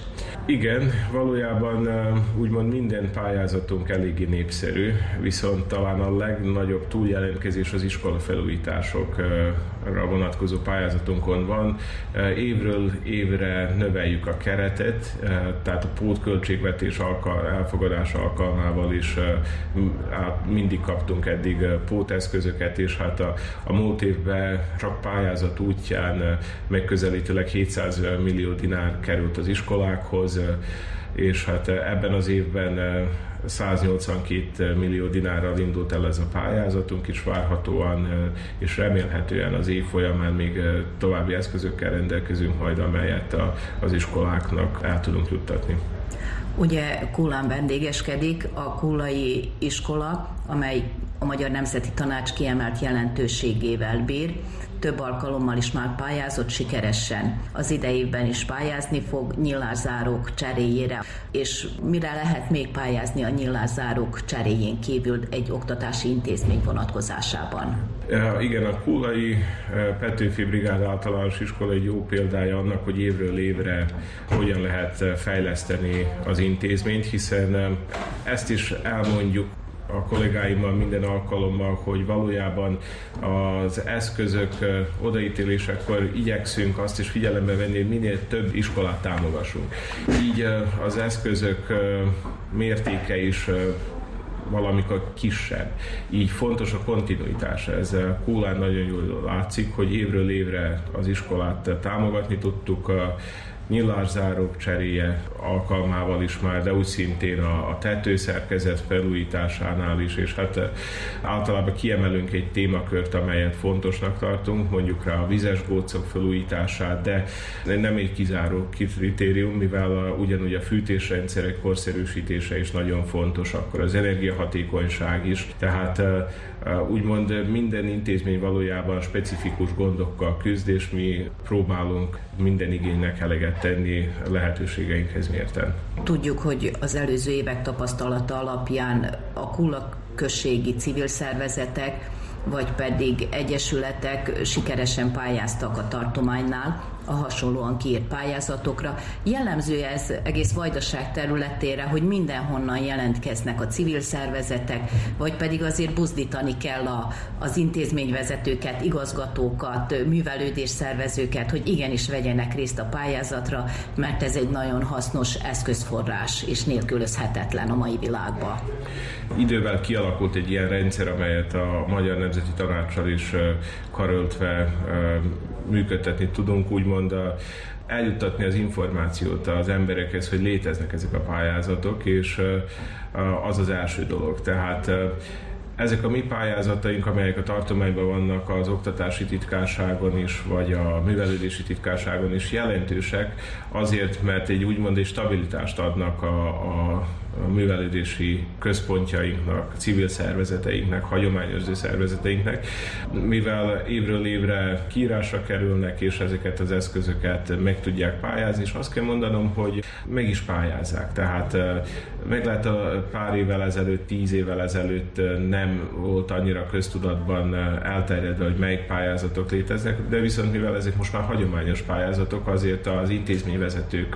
Igen, valójában úgymond minden pályázatunk eléggé népszerű, viszont talán a legnagyobb túljelentkezés az iskola felújításokra vonatkozó pályázatunkon van. Évről évre növeljük a keretet, tehát a pótköltségvetés elfogadása alkalmával is mindig kaptunk eddig póteszközöket, és hát a, a múlt évben csak pályázat útján megközelítőleg 700 millió dinár került az iskolákhoz, és hát ebben az évben 182 millió dinárral indult el ez a pályázatunk, és várhatóan és remélhetően az év folyamán még további eszközökkel rendelkezünk majd, amelyet az iskoláknak el tudunk juttatni. Ugye Kullán vendégeskedik a Kullai iskola, amely a Magyar Nemzeti Tanács kiemelt jelentőségével bír több alkalommal is már pályázott sikeresen. Az idejében is pályázni fog nyilázárók cseréjére. És mire lehet még pályázni a nyilázárók cseréjén kívül egy oktatási intézmény vonatkozásában? Ja, igen, a Kulai eh, Petőfi Brigád általános iskola egy jó példája annak, hogy évről évre hogyan lehet eh, fejleszteni az intézményt, hiszen ezt is elmondjuk a kollégáimmal minden alkalommal, hogy valójában az eszközök odaítélésekor igyekszünk azt is figyelembe venni, hogy minél több iskolát támogassunk. Így az eszközök mértéke is valamikor kisebb. Így fontos a kontinuitása. Ez Kólán nagyon jól látszik, hogy évről évre az iskolát támogatni tudtuk, nyilászárók cseréje alkalmával is már, de úgy szintén a, a tetőszerkezet felújításánál is, és hát eh, általában kiemelünk egy témakört, amelyet fontosnak tartunk, mondjuk rá a vizes gócok felújítását, de nem egy kizáró kritérium, mivel a, ugyanúgy a fűtésrendszerek korszerűsítése is nagyon fontos, akkor az energiahatékonyság is, tehát eh, úgymond minden intézmény valójában specifikus gondokkal küzd, és mi próbálunk minden igénynek eleget tenni lehetőségeinkhez mérten. Tudjuk, hogy az előző évek tapasztalata alapján a kullak községi civil szervezetek vagy pedig egyesületek sikeresen pályáztak a tartománynál a hasonlóan kiírt pályázatokra. Jellemző ez egész vajdaság területére, hogy mindenhonnan jelentkeznek a civil szervezetek, vagy pedig azért buzdítani kell a, az intézményvezetőket, igazgatókat, művelődés szervezőket, hogy igenis vegyenek részt a pályázatra, mert ez egy nagyon hasznos eszközforrás és nélkülözhetetlen a mai világban. Idővel kialakult egy ilyen rendszer, amelyet a Magyar Nemzeti Tanácssal is karöltve működtetni tudunk, úgymond a, eljuttatni az információt az emberekhez, hogy léteznek ezek a pályázatok, és az az első dolog. Tehát ezek a mi pályázataink, amelyek a tartományban vannak az oktatási titkárságon is, vagy a művelődési titkárságon is jelentősek, azért, mert egy úgymond egy stabilitást adnak a, a a művelődési központjainknak, civil szervezeteinknek, hagyományozó szervezeteinknek, mivel évről évre kiírásra kerülnek, és ezeket az eszközöket meg tudják pályázni, és azt kell mondanom, hogy meg is pályázzák. Tehát meg lehet a pár évvel ezelőtt, tíz évvel ezelőtt nem volt annyira köztudatban elterjedve, hogy melyik pályázatok léteznek, de viszont mivel ezek most már hagyományos pályázatok, azért az intézményvezetők,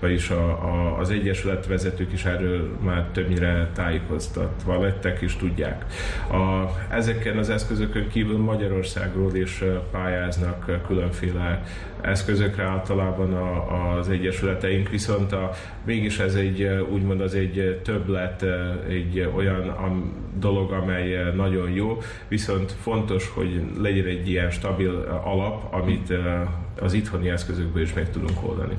vagyis a, a, az egyesületvezetők is erről már többnyire tájékoztatva lettek és tudják. A, ezeken az eszközökön kívül Magyarországról is pályáznak különféle eszközökre általában a, az egyesületeink, viszont a, mégis ez egy úgymond az egy többlet, egy olyan a dolog, amely nagyon jó, viszont fontos, hogy legyen egy ilyen stabil alap, amit az itthoni eszközökből is meg tudunk oldani.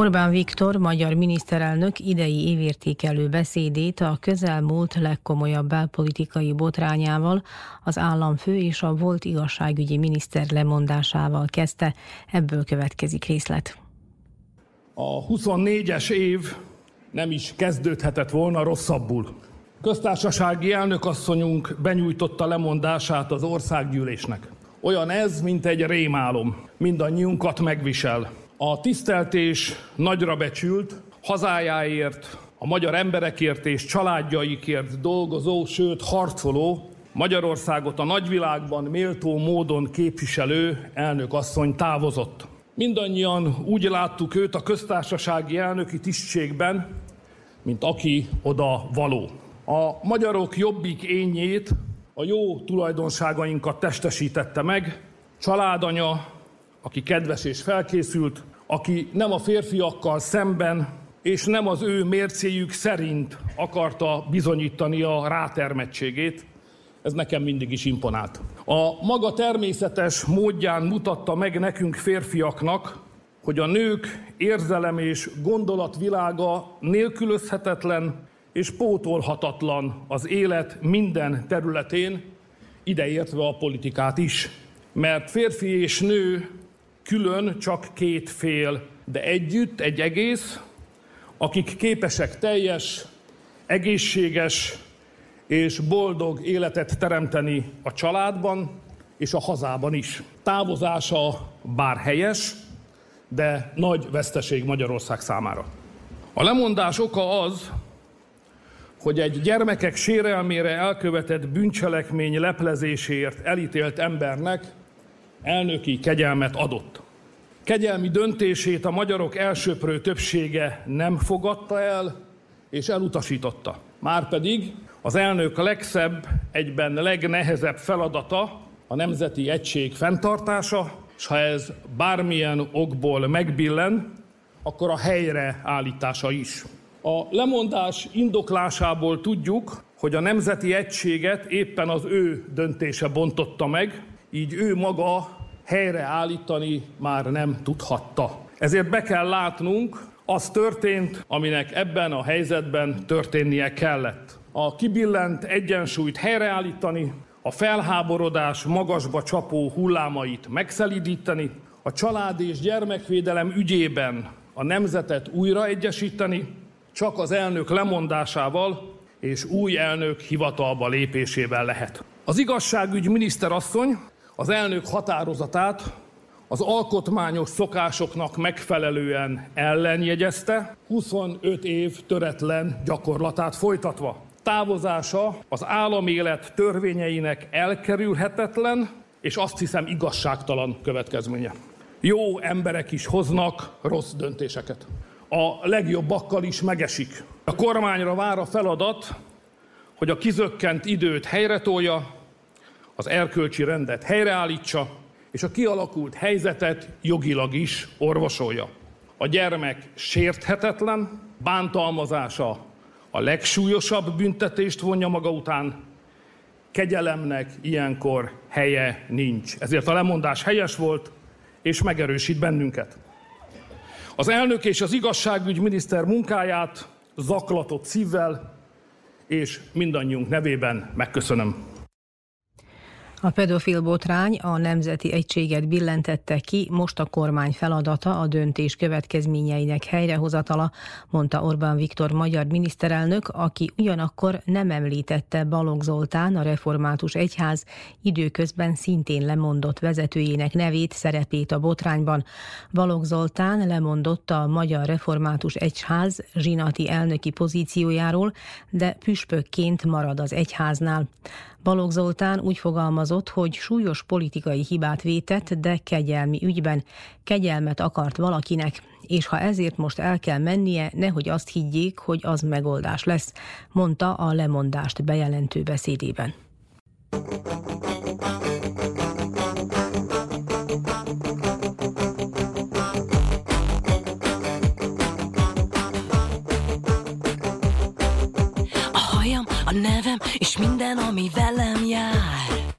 Orbán Viktor, magyar miniszterelnök idei évértékelő beszédét a közelmúlt legkomolyabb belpolitikai botrányával, az államfő és a volt igazságügyi miniszter lemondásával kezdte. Ebből következik részlet. A 24-es év nem is kezdődhetett volna rosszabbul. Köztársasági elnökasszonyunk benyújtotta lemondását az országgyűlésnek. Olyan ez, mint egy rémálom. Mindannyiunkat megvisel. A tiszteltés nagyra becsült, hazájáért, a magyar emberekért és családjaikért dolgozó, sőt harcoló, Magyarországot a nagyvilágban méltó módon képviselő elnök asszony távozott. Mindannyian úgy láttuk őt a köztársasági elnöki tisztségben, mint aki oda való. A magyarok jobbik ényét, a jó tulajdonságainkat testesítette meg, családanya, aki kedves és felkészült, aki nem a férfiakkal szemben és nem az ő mércéjük szerint akarta bizonyítani a rátermettségét, ez nekem mindig is imponált. A maga természetes módján mutatta meg nekünk férfiaknak, hogy a nők érzelem és gondolatvilága nélkülözhetetlen és pótolhatatlan az élet minden területén, ideértve a politikát is. Mert férfi és nő külön csak két fél, de együtt egy egész, akik képesek teljes, egészséges és boldog életet teremteni a családban és a hazában is. Távozása bár helyes, de nagy veszteség Magyarország számára. A lemondás oka az, hogy egy gyermekek sérelmére elkövetett bűncselekmény leplezéséért elítélt embernek elnöki kegyelmet adott. Kegyelmi döntését a magyarok elsőprő többsége nem fogadta el, és elutasította. Márpedig az elnök legszebb, egyben legnehezebb feladata a nemzeti egység fenntartása, és ha ez bármilyen okból megbillen, akkor a helyre állítása is. A lemondás indoklásából tudjuk, hogy a nemzeti egységet éppen az ő döntése bontotta meg, így ő maga helyreállítani már nem tudhatta. Ezért be kell látnunk, az történt, aminek ebben a helyzetben történnie kellett. A kibillent egyensúlyt helyreállítani, a felháborodás magasba csapó hullámait megszelidíteni, a család és gyermekvédelem ügyében a nemzetet újra egyesíteni, csak az elnök lemondásával és új elnök hivatalba lépésével lehet. Az igazságügy miniszterasszony az elnök határozatát az alkotmányos szokásoknak megfelelően ellenjegyezte, 25 év töretlen gyakorlatát folytatva. Távozása az államélet törvényeinek elkerülhetetlen, és azt hiszem igazságtalan következménye. Jó emberek is hoznak rossz döntéseket. A legjobbakkal is megesik. A kormányra vár a feladat, hogy a kizökkent időt helyretolja, az erkölcsi rendet helyreállítsa, és a kialakult helyzetet jogilag is orvosolja. A gyermek sérthetetlen, bántalmazása a legsúlyosabb büntetést vonja maga után, kegyelemnek ilyenkor helye nincs. Ezért a lemondás helyes volt, és megerősít bennünket. Az elnök és az igazságügy miniszter munkáját zaklatott szívvel, és mindannyiunk nevében megköszönöm. A pedofil botrány a Nemzeti Egységet billentette ki, most a kormány feladata a döntés következményeinek helyrehozatala, mondta Orbán Viktor magyar miniszterelnök, aki ugyanakkor nem említette Balogh Zoltán, a református egyház időközben szintén lemondott vezetőjének nevét, szerepét a botrányban. Balogh Zoltán lemondott a Magyar Református Egyház zsinati elnöki pozíciójáról, de püspökként marad az egyháznál. Balogh Zoltán úgy fogalmazott, hogy súlyos politikai hibát vétett, de kegyelmi ügyben kegyelmet akart valakinek, és ha ezért most el kell mennie, nehogy azt higgyék, hogy az megoldás lesz, mondta a lemondást bejelentő beszédében. a nevem, és minden, ami velem jár.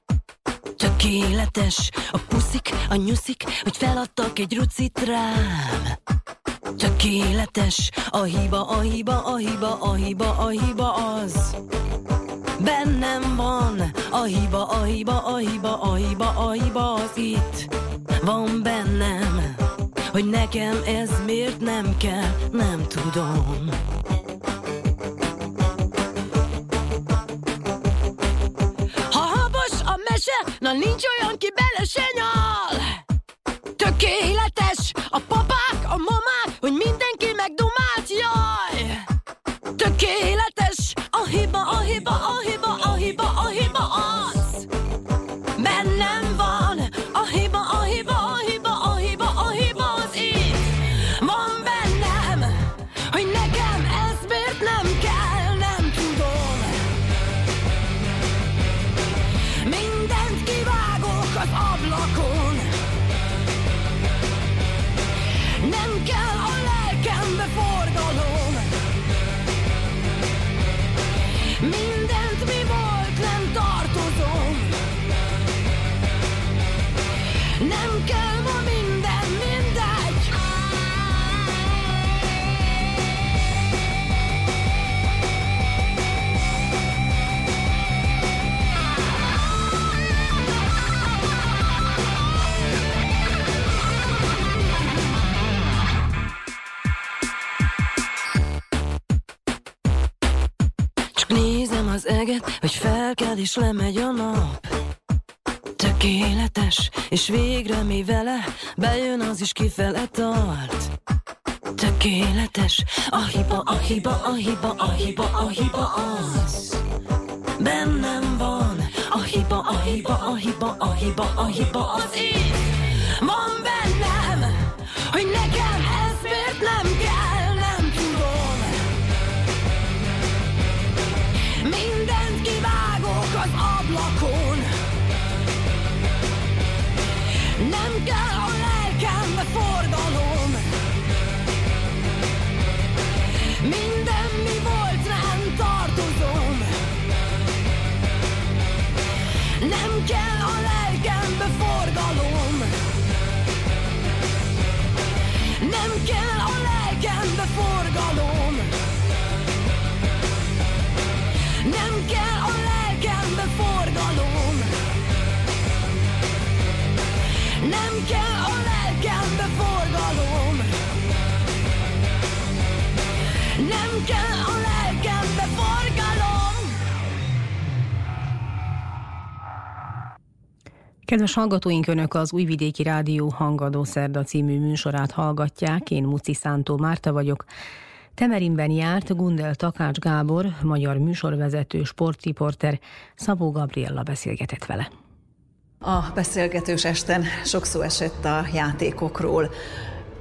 Tökéletes a puszik, a nyuszik, hogy feladtak egy rucit rám. Tökéletes a hiba, a hiba, a hiba, a hiba, a hiba az. Bennem van a hiba, a hiba, a hiba, a hiba, a hiba az itt. Van bennem, hogy nekem ez miért nem kell, nem tudom. Na nincs olyan, ki bele se nyal. Tökéletes! A papák, a mamák Hogy mindenki megdumált, jaj! Tökéletes! A hiba, a hiba, a hiba, felkel és lemegy a nap. Tökéletes, és végre mi vele? Bejön az is kifele tart. Tökéletes, a hiba, a hiba, a hiba, a hiba, a hiba az. Bennem van, a hiba, a hiba, a hiba, a hiba, a hiba az én Van bennem, hogy nekem ez miért nem kell, ablakon. Nem kell a lelkembe fordalom Minden mi volt nem tartozom. Nem kell a lelkembe forgalom Nem kell a lelkembe forgalom Kell a lelkembe forgalom Nem kell a lelkembe forgalom Kedves hallgatóink, Önök az Újvidéki Rádió Hangadó Szerda című műsorát hallgatják. Én Muci Szántó Márta vagyok. Temerinben járt Gundel Takács Gábor, magyar műsorvezető, sportriporter, Szabó Gabriella beszélgetett vele. A beszélgetős esten sok szó esett a játékokról.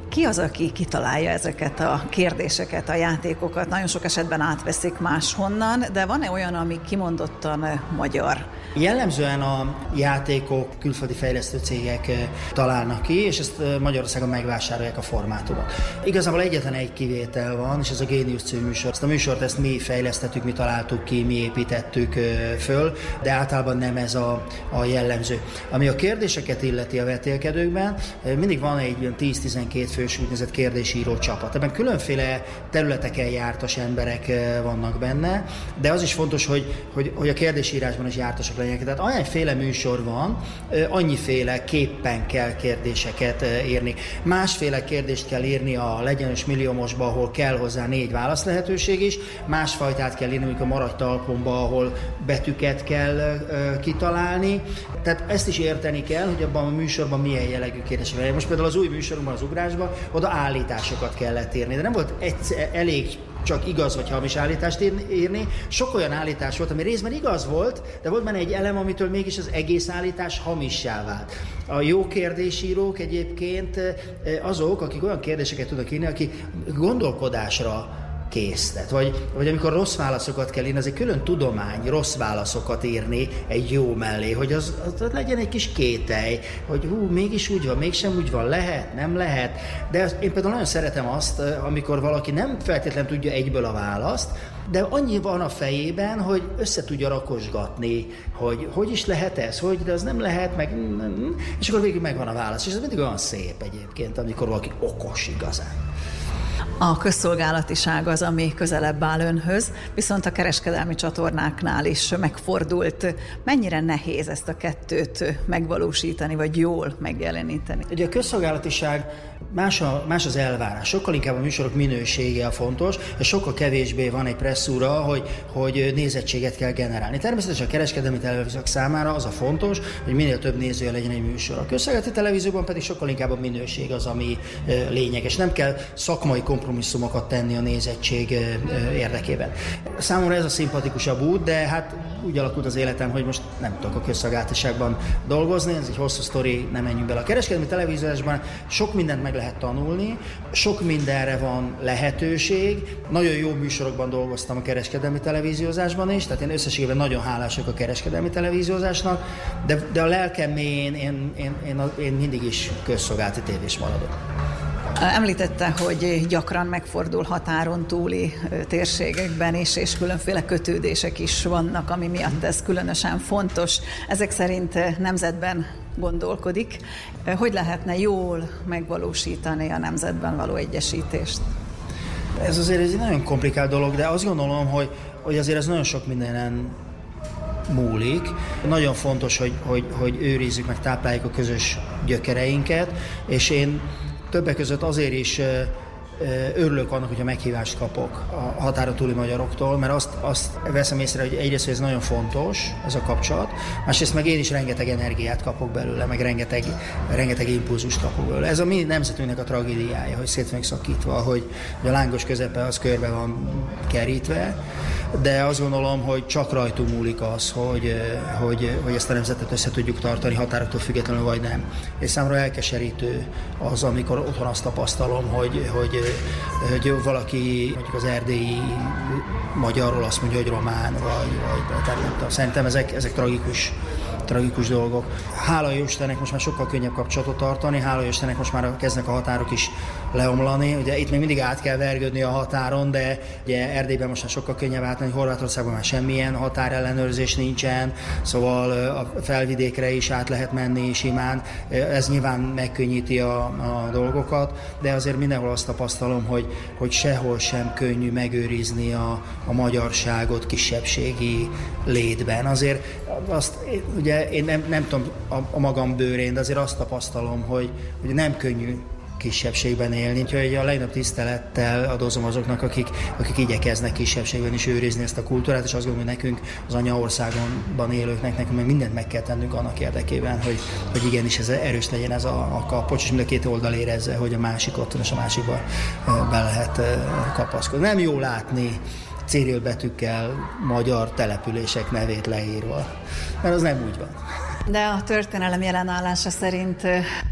Ki az, aki kitalálja ezeket a kérdéseket, a játékokat? Nagyon sok esetben átveszik máshonnan, de van-e olyan, ami kimondottan magyar? Jellemzően a játékok külföldi fejlesztő cégek találnak ki, és ezt Magyarországon megvásárolják a formátumot. Igazából egyetlen egy kivétel van, és ez a Genius című műsor. Ezt a műsort ezt mi fejlesztettük, mi találtuk ki, mi építettük föl, de általában nem ez a, a jellemző. Ami a kérdéseket illeti a vetélkedőkben, mindig van egy 10-12 fős úgynevezett kérdésíró csapat. Ebben különféle területeken jártas emberek vannak benne, de az is fontos, hogy, hogy, hogy a kérdésírásban is jártasak legyenek. Tehát annyiféle műsor van, annyiféle képpen kell kérdéseket írni. Másféle kérdést kell írni a legyenes milliómosba, ahol kell hozzá négy válasz lehetőség is, másfajtát kell írni, amikor maradj talpomba, ahol betűket kell kitalálni. Tehát ezt is érteni kell, hogy abban a műsorban milyen jellegű kérdések van. Most például az új műsorunkban, az ugrásban, oda állításokat kellett írni, de nem volt egyszer, elég csak igaz vagy hamis állítást írni. Sok olyan állítás volt, ami részben igaz volt, de volt benne egy elem, amitől mégis az egész állítás hamissá vált. A jó kérdésírók egyébként azok, akik olyan kérdéseket tudnak írni, akik gondolkodásra késztet. Vagy, vagy amikor rossz válaszokat kell írni, az egy külön tudomány rossz válaszokat írni egy jó mellé, hogy az, az, az legyen egy kis kételj, hogy hú, mégis úgy van, mégsem úgy van, lehet, nem lehet. De én például nagyon szeretem azt, amikor valaki nem feltétlenül tudja egyből a választ, de annyi van a fejében, hogy össze tudja rakosgatni, hogy hogy is lehet ez, hogy, de az nem lehet, meg, és akkor végül megvan a válasz. És ez mindig olyan szép egyébként, amikor valaki okos igazán. A közszolgálatiság az, ami közelebb áll önhöz, viszont a kereskedelmi csatornáknál is megfordult. Mennyire nehéz ezt a kettőt megvalósítani, vagy jól megjeleníteni? Ugye a közszolgálatiság más, a, más az elvárás. Sokkal inkább a műsorok minősége a fontos, és sokkal kevésbé van egy presszúra, hogy, hogy nézettséget kell generálni. Természetesen a kereskedelmi televíziók számára az a fontos, hogy minél több nézője legyen egy műsor. A közszolgálati televízióban pedig sokkal inkább a minőség az, ami lényeges. Nem kell szakmai kompromisszumokat tenni a nézettség érdekében. Számomra ez a szimpatikusabb út, de hát úgy alakult az életem, hogy most nem tudok a közszolgálatiságban dolgozni, ez egy hosszú sztori, nem menjünk bele. A kereskedelmi televíziósban sok mindent meg lehet tanulni, sok mindenre van lehetőség. Nagyon jó műsorokban dolgoztam a kereskedelmi televíziózásban is, tehát én összességében nagyon hálás vagyok a kereskedelmi televíziózásnak, de, de a lelkem én, én, én, én, én mindig is közszolgálati tévés maradok. Említette, hogy gyakran megfordul határon túli térségekben is, és különféle kötődések is vannak, ami miatt ez különösen fontos. Ezek szerint nemzetben gondolkodik. Hogy lehetne jól megvalósítani a nemzetben való egyesítést? Ez azért egy nagyon komplikált dolog, de azt gondolom, hogy, hogy azért ez nagyon sok mindenen múlik. Nagyon fontos, hogy, hogy, hogy őrizzük meg, tápláljuk a közös gyökereinket, és én többek között azért is örülök annak, hogyha meghívást kapok a határon túli magyaroktól, mert azt, azt veszem észre, hogy egyrészt hogy ez nagyon fontos, ez a kapcsolat, másrészt meg én is rengeteg energiát kapok belőle, meg rengeteg, rengeteg impulzust kapok belőle. Ez a mi nemzetünknek a tragédiája, hogy szét meg szakítva, hogy a lángos közepe az körbe van kerítve, de azt gondolom, hogy csak rajtunk múlik az, hogy, hogy, hogy ezt a nemzetet össze tudjuk tartani határoktól függetlenül, vagy nem. És számomra elkeserítő az, amikor otthon azt tapasztalom, hogy, hogy, hogy valaki mondjuk az erdélyi magyarról azt mondja, hogy román, vagy, vagy tehát nem. Szerintem ezek, ezek tragikus tragikus dolgok. Hála Istennek most már sokkal könnyebb kapcsolatot tartani, hála Istennek most már kezdnek a határok is leomlani. Ugye itt még mindig át kell vergődni a határon, de ugye Erdélyben most már sokkal könnyebb átmenni, Horvátországban már semmilyen határellenőrzés nincsen, szóval a felvidékre is át lehet menni simán. Ez nyilván megkönnyíti a, a dolgokat, de azért mindenhol azt tapasztalom, hogy, hogy sehol sem könnyű megőrizni a, a magyarságot kisebbségi létben. Azért azt, ugye én nem, nem tudom a, a magam bőrén, de azért azt tapasztalom, hogy, hogy nem könnyű kisebbségben élni. Úgyhogy a legnagyobb tisztelettel adozom azoknak, akik, akik igyekeznek kisebbségben is őrizni ezt a kultúrát, és azt gondolom, hogy nekünk, az anyaországonban élőknek, nekünk meg mindent meg kell tennünk annak érdekében, hogy, hogy igenis ez erős legyen ez a, a kapocs, és mind a két oldal érezze, hogy a másik ott és a másikba be lehet kapaszkodni. Nem jó látni betűkkel magyar települések nevét leírva, mert az nem úgy van. De a történelem jelenállása szerint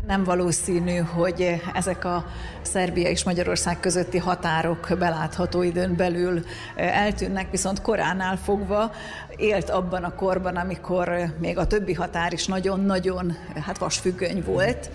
nem valószínű, hogy ezek a Szerbia és Magyarország közötti határok belátható időn belül eltűnnek, viszont koránál fogva élt abban a korban, amikor még a többi határ is nagyon-nagyon hát vasfüggöny volt,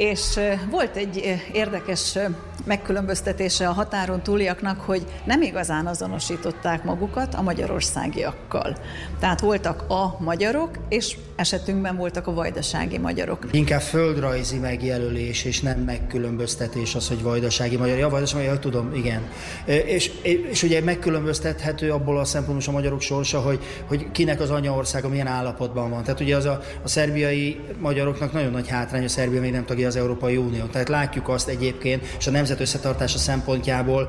és volt egy érdekes megkülönböztetése a határon túliaknak, hogy nem igazán azonosították magukat a magyarországiakkal. Tehát voltak a magyarok, és esetünkben voltak a vajdasági magyarok. Inkább földrajzi megjelölés, és nem megkülönböztetés az, hogy vajdasági magyar. Ja, vajdasági magyar, tudom, igen. És, és ugye megkülönböztethető abból a szempontból a magyarok sorsa, hogy, hogy kinek az anyaországa milyen állapotban van. Tehát ugye az a, a szerbiai magyaroknak nagyon nagy hátrány, a Szerbia még nem tagja az Európai Unió. Tehát látjuk azt egyébként, és a nemzet összetartása szempontjából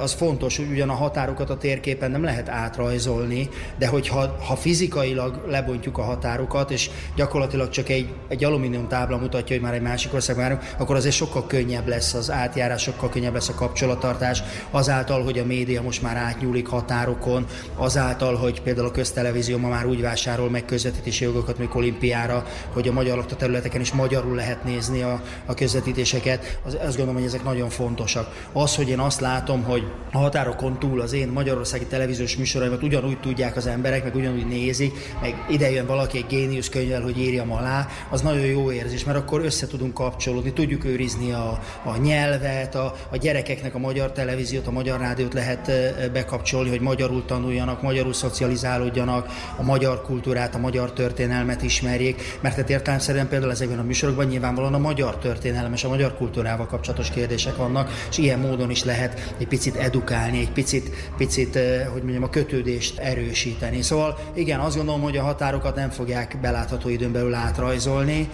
az fontos, hogy ugyan a határokat a térképen nem lehet átrajzolni, de hogyha ha fizikailag lebontjuk a határokat, és gyakorlatilag csak egy, egy alumínium tábla mutatja, hogy már egy másik országban járunk, akkor azért sokkal könnyebb lesz az átjárás, sokkal könnyebb lesz a kapcsolattartás, azáltal, hogy a média most már átnyúlik határokon, azáltal, hogy például a köztelevízió ma már úgy vásárol meg közvetítési jogokat, mint olimpiára, hogy a magyar területeken is magyarul lehet nézni a, a közvetítéseket, az, azt gondolom, hogy ezek nagyon fontosak. Az, hogy én azt látom, hogy a határokon túl az én magyarországi televíziós műsoraimat ugyanúgy tudják az emberek, meg ugyanúgy nézik, meg ide jön valaki egy géniusz könyvvel, hogy írjam alá, az nagyon jó érzés, mert akkor össze tudunk kapcsolódni, tudjuk őrizni a, a nyelvet, a, a gyerekeknek a magyar televíziót, a magyar rádiót lehet bekapcsolni, hogy magyarul tanuljanak, magyarul szocializálódjanak, a magyar kultúrát, a magyar történelmet ismerjék, mert hát értelemszerűen például ezekben a műsorokban nyilvánvalóan a magyar történelem és a magyar kultúrával kapcsolatos kérdések vannak, és ilyen módon is lehet egy picit edukálni, egy picit, picit hogy mondjam, a kötődést erősíteni. Szóval igen, azt gondolom, hogy a határokat nem fogják belátható időn belül átrajzolni,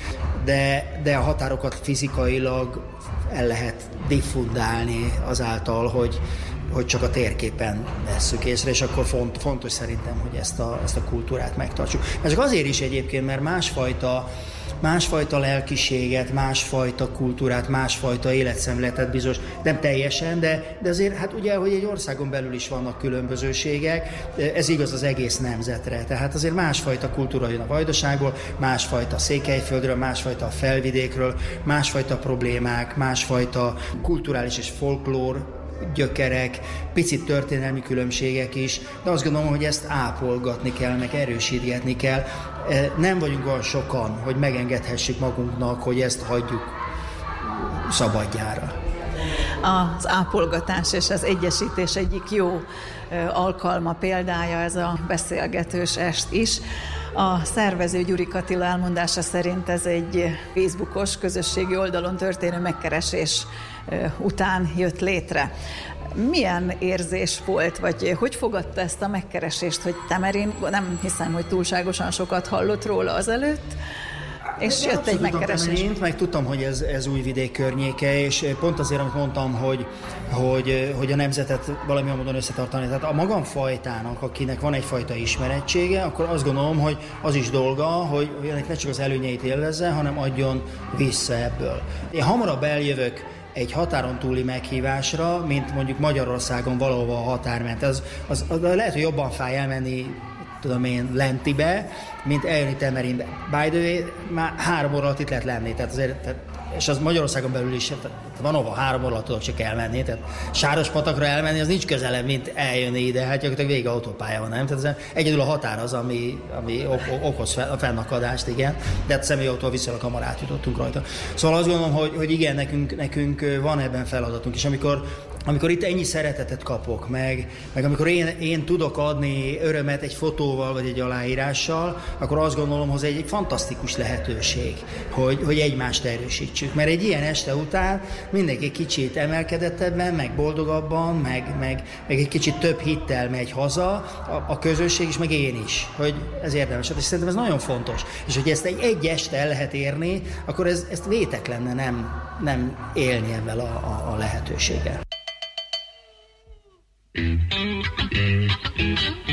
de, de a határokat fizikailag el lehet diffundálni azáltal, hogy, hogy csak a térképen vesszük észre, és akkor font, fontos szerintem, hogy ezt a, ezt a kultúrát megtartsuk. Ez csak azért is egyébként, mert másfajta másfajta lelkiséget, másfajta kultúrát, másfajta életszemletet bizonyos, nem teljesen, de, de azért hát ugye, hogy egy országon belül is vannak különbözőségek, ez igaz az egész nemzetre. Tehát azért másfajta kultúra jön a vajdaságból, másfajta székelyföldről, másfajta a felvidékről, másfajta problémák, másfajta kulturális és folklór gyökerek, picit történelmi különbségek is, de azt gondolom, hogy ezt ápolgatni kell, meg erősítgetni kell. E, nem vagyunk olyan sokan, hogy megengedhessük magunknak, hogy ezt hagyjuk szabadjára. Az ápolgatás és az egyesítés egyik jó e, alkalma, példája ez a beszélgetős est is. A szervező Gyuri Katila elmondása szerint ez egy Facebookos közösségi oldalon történő megkeresés után jött létre. Milyen érzés volt, vagy hogy fogadta ezt a megkeresést, hogy Temerin, nem hiszem, hogy túlságosan sokat hallott róla azelőtt, és jött egy megkeresés. meg tudtam, hogy ez, ez új vidék környéke, és pont azért, amit mondtam, hogy, hogy, hogy a nemzetet valamilyen módon összetartani. Tehát a magam fajtának, akinek van egyfajta ismerettsége, akkor azt gondolom, hogy az is dolga, hogy ennek ne csak az előnyeit élvezze, hanem adjon vissza ebből. Én hamarabb eljövök egy határon túli meghívásra, mint mondjuk Magyarországon valahova a határ ment. Az, az, az lehet, hogy jobban fáj elmenni tudom én, Lentibe, mint eljönni Temerinbe. By the way, már három óra alatt itt lehet lenni, tehát azért, tehát, és az Magyarországon belül is, tehát van ahol három óra alatt tudok csak elmenni, tehát Sáros patakra elmenni, az nincs közelebb, mint eljönni ide, hát gyakorlatilag vége autópálya van, nem? Tehát egyedül a határ az, ami, ami okoz a fennakadást, igen, de hát személyautól viszonylag hamar átjutottunk rajta. Szóval azt gondolom, hogy, hogy igen, nekünk, nekünk van ebben feladatunk, és amikor amikor itt ennyi szeretetet kapok, meg, meg amikor én, én tudok adni örömet egy fotóval vagy egy aláírással, akkor azt gondolom, hogy ez egy fantasztikus lehetőség, hogy, hogy egymást erősítsük. Mert egy ilyen este után mindenki kicsit emelkedettebben, meg boldogabban, meg, meg, meg egy kicsit több hittel megy haza, a, a közösség is, meg én is, hogy ez érdemes. Hát, és szerintem ez nagyon fontos. És hogy ezt egy, egy este el lehet érni, akkor ez, ezt vétek lenne nem, nem élni ebben a, a, a lehetőséggel. Thank you.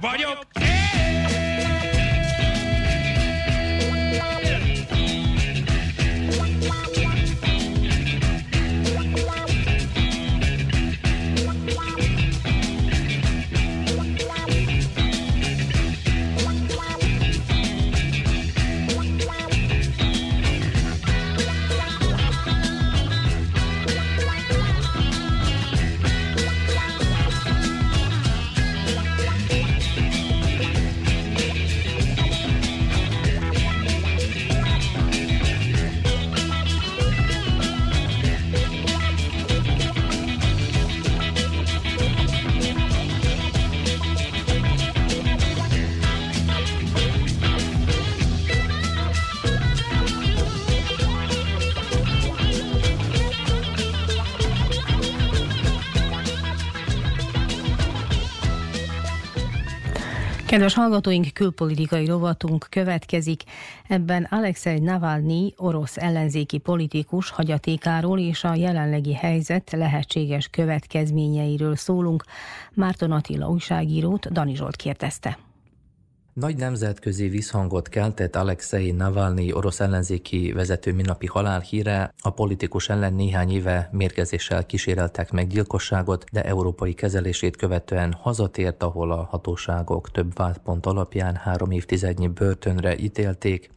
Vajok! Kedves hallgatóink, külpolitikai rovatunk következik. Ebben Alexei Navalnyi, orosz ellenzéki politikus hagyatékáról és a jelenlegi helyzet lehetséges következményeiről szólunk. Márton Attila újságírót Dani Zsolt kérdezte. Nagy nemzetközi visszhangot keltett Alexei Navalnyi orosz ellenzéki vezető minapi halálhíre. A politikus ellen néhány éve mérgezéssel kíséreltek meg gyilkosságot, de európai kezelését követően hazatért, ahol a hatóságok több vádpont alapján három évtizednyi börtönre ítélték.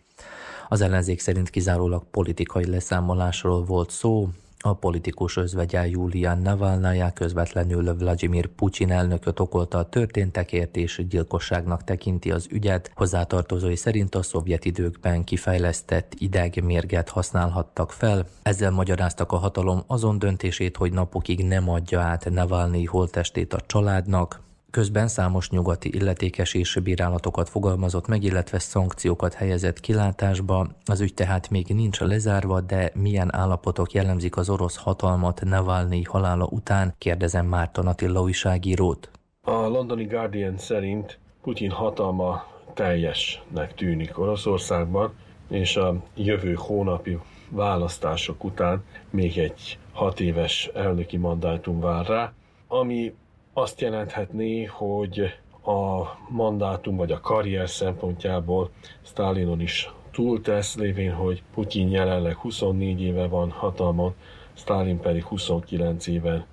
Az ellenzék szerint kizárólag politikai leszámolásról volt szó, a politikus özvegye Julian Navalnaya közvetlenül Vladimir Putyin elnököt okolta a történtekért és gyilkosságnak tekinti az ügyet. Hozzátartozói szerint a szovjet időkben kifejlesztett idegmérget használhattak fel. Ezzel magyaráztak a hatalom azon döntését, hogy napokig nem adja át Navalnyi holtestét a családnak. Közben számos nyugati illetékes és bírálatokat fogalmazott meg, illetve szankciókat helyezett kilátásba. Az ügy tehát még nincs lezárva, de milyen állapotok jellemzik az orosz hatalmat Navalnyi halála után, kérdezem Márton Attila újságírót. A londoni Guardian szerint Putyin hatalma teljesnek tűnik Oroszországban, és a jövő hónapi választások után még egy hat éves elnöki mandátum vár rá, ami azt jelenthetné, hogy a mandátum vagy a karrier szempontjából Stalinon is túltesz, lévén, hogy Putyin jelenleg 24 éve van hatalmon, Stalin pedig 29 éven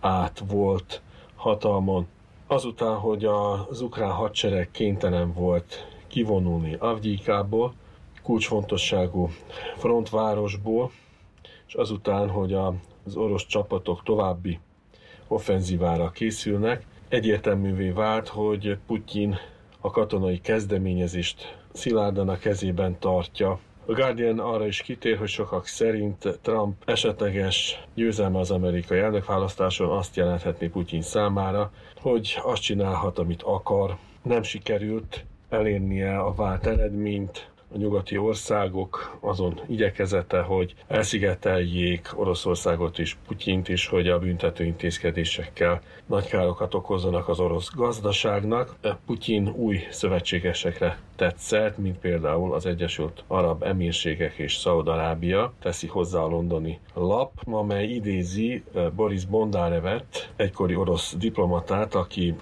át volt hatalmon. Azután, hogy az ukrán hadsereg kénytelen volt kivonulni Avgyikából, kulcsfontosságú frontvárosból, és azután, hogy az orosz csapatok további offenzívára készülnek. Egyértelművé vált, hogy Putyin a katonai kezdeményezést szilárdan a kezében tartja. A Guardian arra is kitér, hogy sokak szerint Trump esetleges győzelme az amerikai elnökválasztáson azt jelenthetné Putyin számára, hogy azt csinálhat, amit akar. Nem sikerült elérnie a vált eredményt, a nyugati országok azon igyekezete, hogy elszigeteljék Oroszországot és Putyint is, hogy a büntető intézkedésekkel nagy károkat okozzanak az orosz gazdaságnak. Putyin új szövetségesekre tett szert, mint például az Egyesült Arab Emírségek és Szaudarábia, teszi hozzá a londoni lap, amely idézi eh, Boris Bondarevet, egykori orosz diplomatát, aki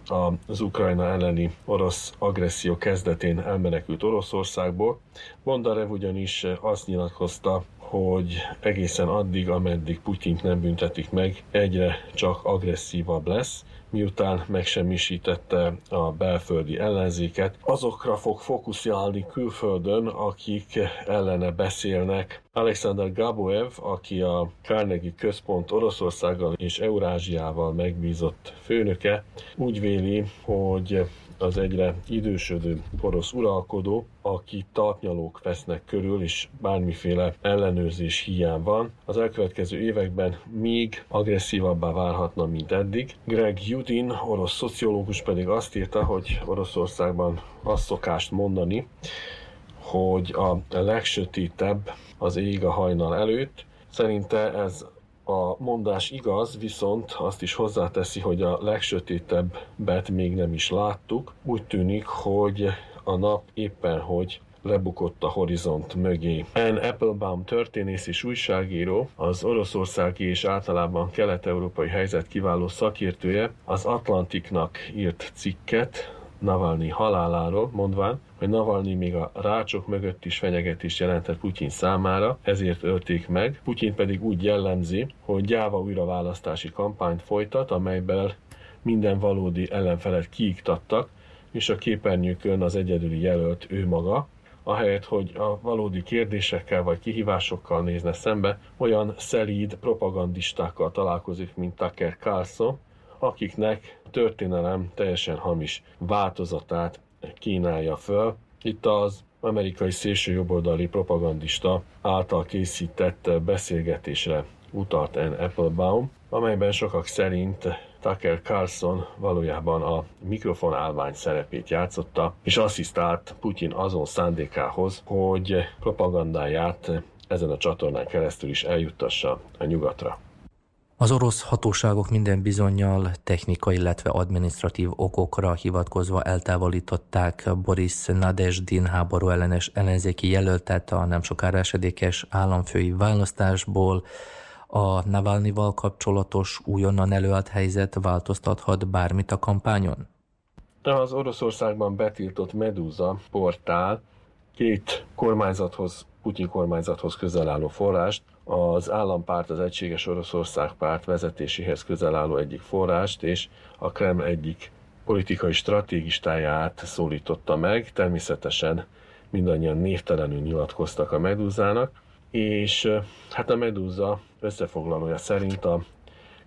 az Ukrajna elleni orosz agresszió kezdetén elmenekült Oroszországból. Bondarev ugyanis azt nyilatkozta, hogy egészen addig, ameddig Putyint nem büntetik meg, egyre csak agresszívabb lesz, miután megsemmisítette a belföldi ellenzéket, azokra fog fókuszálni külföldön, akik ellene beszélnek. Alexander Gaboev, aki a Carnegie Központ Oroszországgal és Eurázsiával megbízott főnöke, úgy véli, hogy az egyre idősödő orosz uralkodó, aki tartnyalók vesznek körül, és bármiféle ellenőrzés hiány van, az elkövetkező években még agresszívabbá válhatna, mint eddig. Greg Judin, orosz szociológus pedig azt írta, hogy Oroszországban azt szokást mondani, hogy a legsötétebb az ég a hajnal előtt. Szerinte ez a mondás igaz, viszont azt is hozzáteszi, hogy a legsötétebbet még nem is láttuk. Úgy tűnik, hogy a nap éppen hogy lebukott a horizont mögé. Anne Applebaum történész és újságíró, az oroszországi és általában kelet-európai helyzet kiváló szakértője az Atlantiknak írt cikket Navalnyi haláláról, mondván, hogy Navalnyi még a rácsok mögött is fenyegetést jelentett Putyin számára, ezért ölték meg. Putyin pedig úgy jellemzi, hogy gyáva újraválasztási kampányt folytat, amelyben minden valódi ellenfelet kiiktattak, és a képernyőkön az egyedüli jelölt ő maga, ahelyett, hogy a valódi kérdésekkel vagy kihívásokkal nézne szembe, olyan szelíd propagandistákkal találkozik, mint Tucker Carlson, akiknek történelem teljesen hamis változatát kínálja föl. Itt az amerikai szélsőjobboldali propagandista által készített beszélgetésre utalt Ann Applebaum, amelyben sokak szerint Tucker Carlson valójában a mikrofon állvány szerepét játszotta, és asszisztált Putyin azon szándékához, hogy propagandáját ezen a csatornán keresztül is eljuttassa a nyugatra. Az orosz hatóságok minden bizonyal technikai, illetve administratív okokra hivatkozva eltávolították Boris Nadezhdin háború ellenes ellenzéki jelöltet a nem sokára esedékes államfői választásból. A Navalnyival kapcsolatos újonnan előállt helyzet változtathat bármit a kampányon? Az Oroszországban betiltott Medusa portál két kormányzathoz, Putyin kormányzathoz közel álló forrást, az állampárt, az Egységes Oroszország párt vezetéséhez közel álló egyik forrást, és a Kreml egyik politikai stratégistáját szólította meg. Természetesen mindannyian névtelenül nyilatkoztak a Medúzának, és hát a Medúza összefoglalója szerint a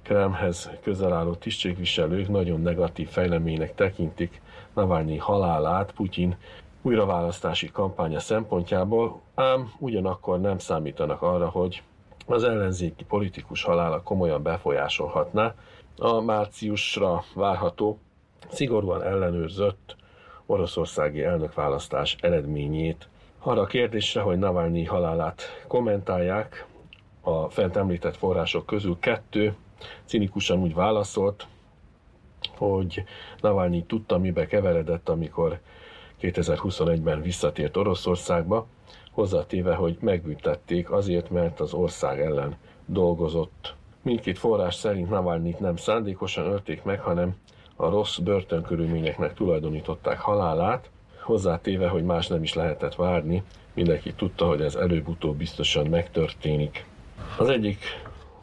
Kremhez közel álló tisztségviselők nagyon negatív fejleménynek tekintik Navalnyi halálát Putyin újraválasztási kampánya szempontjából, ám ugyanakkor nem számítanak arra, hogy az ellenzéki politikus halála komolyan befolyásolhatná a márciusra várható, szigorúan ellenőrzött oroszországi elnökválasztás eredményét. Arra a kérdésre, hogy Navalnyi halálát kommentálják, a fent említett források közül kettő cinikusan úgy válaszolt, hogy Navalnyi tudta, mibe keveredett, amikor 2021-ben visszatért Oroszországba, hozzátéve, hogy megbüntették azért, mert az ország ellen dolgozott. Mindkét forrás szerint Navalnyit nem szándékosan ölték meg, hanem a rossz börtönkörülményeknek tulajdonították halálát, hozzátéve, hogy más nem is lehetett várni, mindenki tudta, hogy ez előbb-utóbb biztosan megtörténik. Az egyik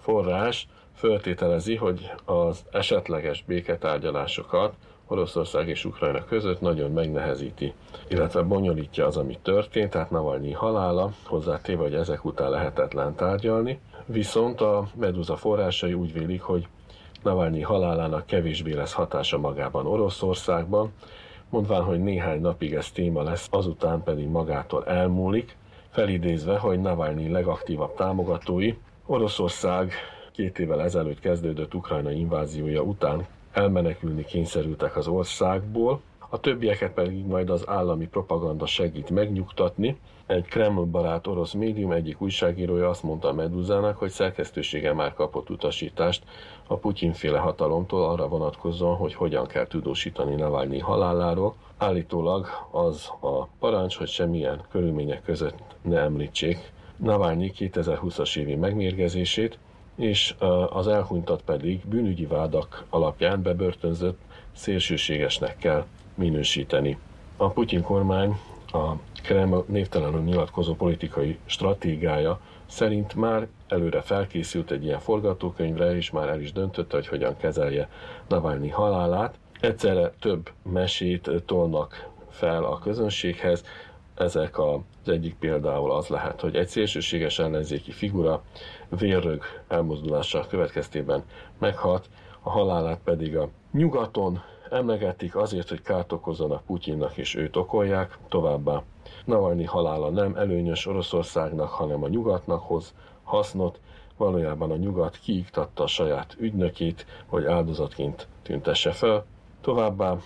forrás föltételezi, hogy az esetleges béketárgyalásokat Oroszország és Ukrajna között nagyon megnehezíti, illetve bonyolítja az, ami történt, tehát Navalnyi halála, hozzátéve, hogy ezek után lehetetlen tárgyalni. Viszont a Meduza forrásai úgy vélik, hogy Navalnyi halálának kevésbé lesz hatása magában Oroszországban, mondván, hogy néhány napig ez téma lesz, azután pedig magától elmúlik, felidézve, hogy Navalnyi legaktívabb támogatói Oroszország két évvel ezelőtt kezdődött Ukrajna inváziója után elmenekülni kényszerültek az országból, a többieket pedig majd az állami propaganda segít megnyugtatni. Egy Kreml barát orosz médium egyik újságírója azt mondta a Meduzának, hogy szerkesztősége már kapott utasítást a Putyinféle hatalomtól arra vonatkozóan, hogy hogyan kell tudósítani Navalnyi haláláról. Állítólag az a parancs, hogy semmilyen körülmények között ne említsék Navalnyi 2020-as évi megmérgezését, és az elhunytat pedig bűnügyi vádak alapján bebörtönzött szélsőségesnek kell minősíteni. A Putyin kormány a Kreml névtelenül nyilatkozó politikai stratégiája szerint már előre felkészült egy ilyen forgatókönyvre, és már el is döntötte, hogy hogyan kezelje Navalnyi halálát. Egyszerre több mesét tolnak fel a közönséghez, ezek az egyik például az lehet, hogy egy szélsőséges ellenzéki figura vérrög elmozdulása következtében meghalt, a halálát pedig a nyugaton emlegetik azért, hogy kárt okozzanak Putyinnak és őt okolják, továbbá. Navalnyi halála nem előnyös Oroszországnak, hanem a nyugatnak hoz hasznot, valójában a nyugat kiiktatta a saját ügynökét, hogy áldozatként tüntesse fel, Továbbá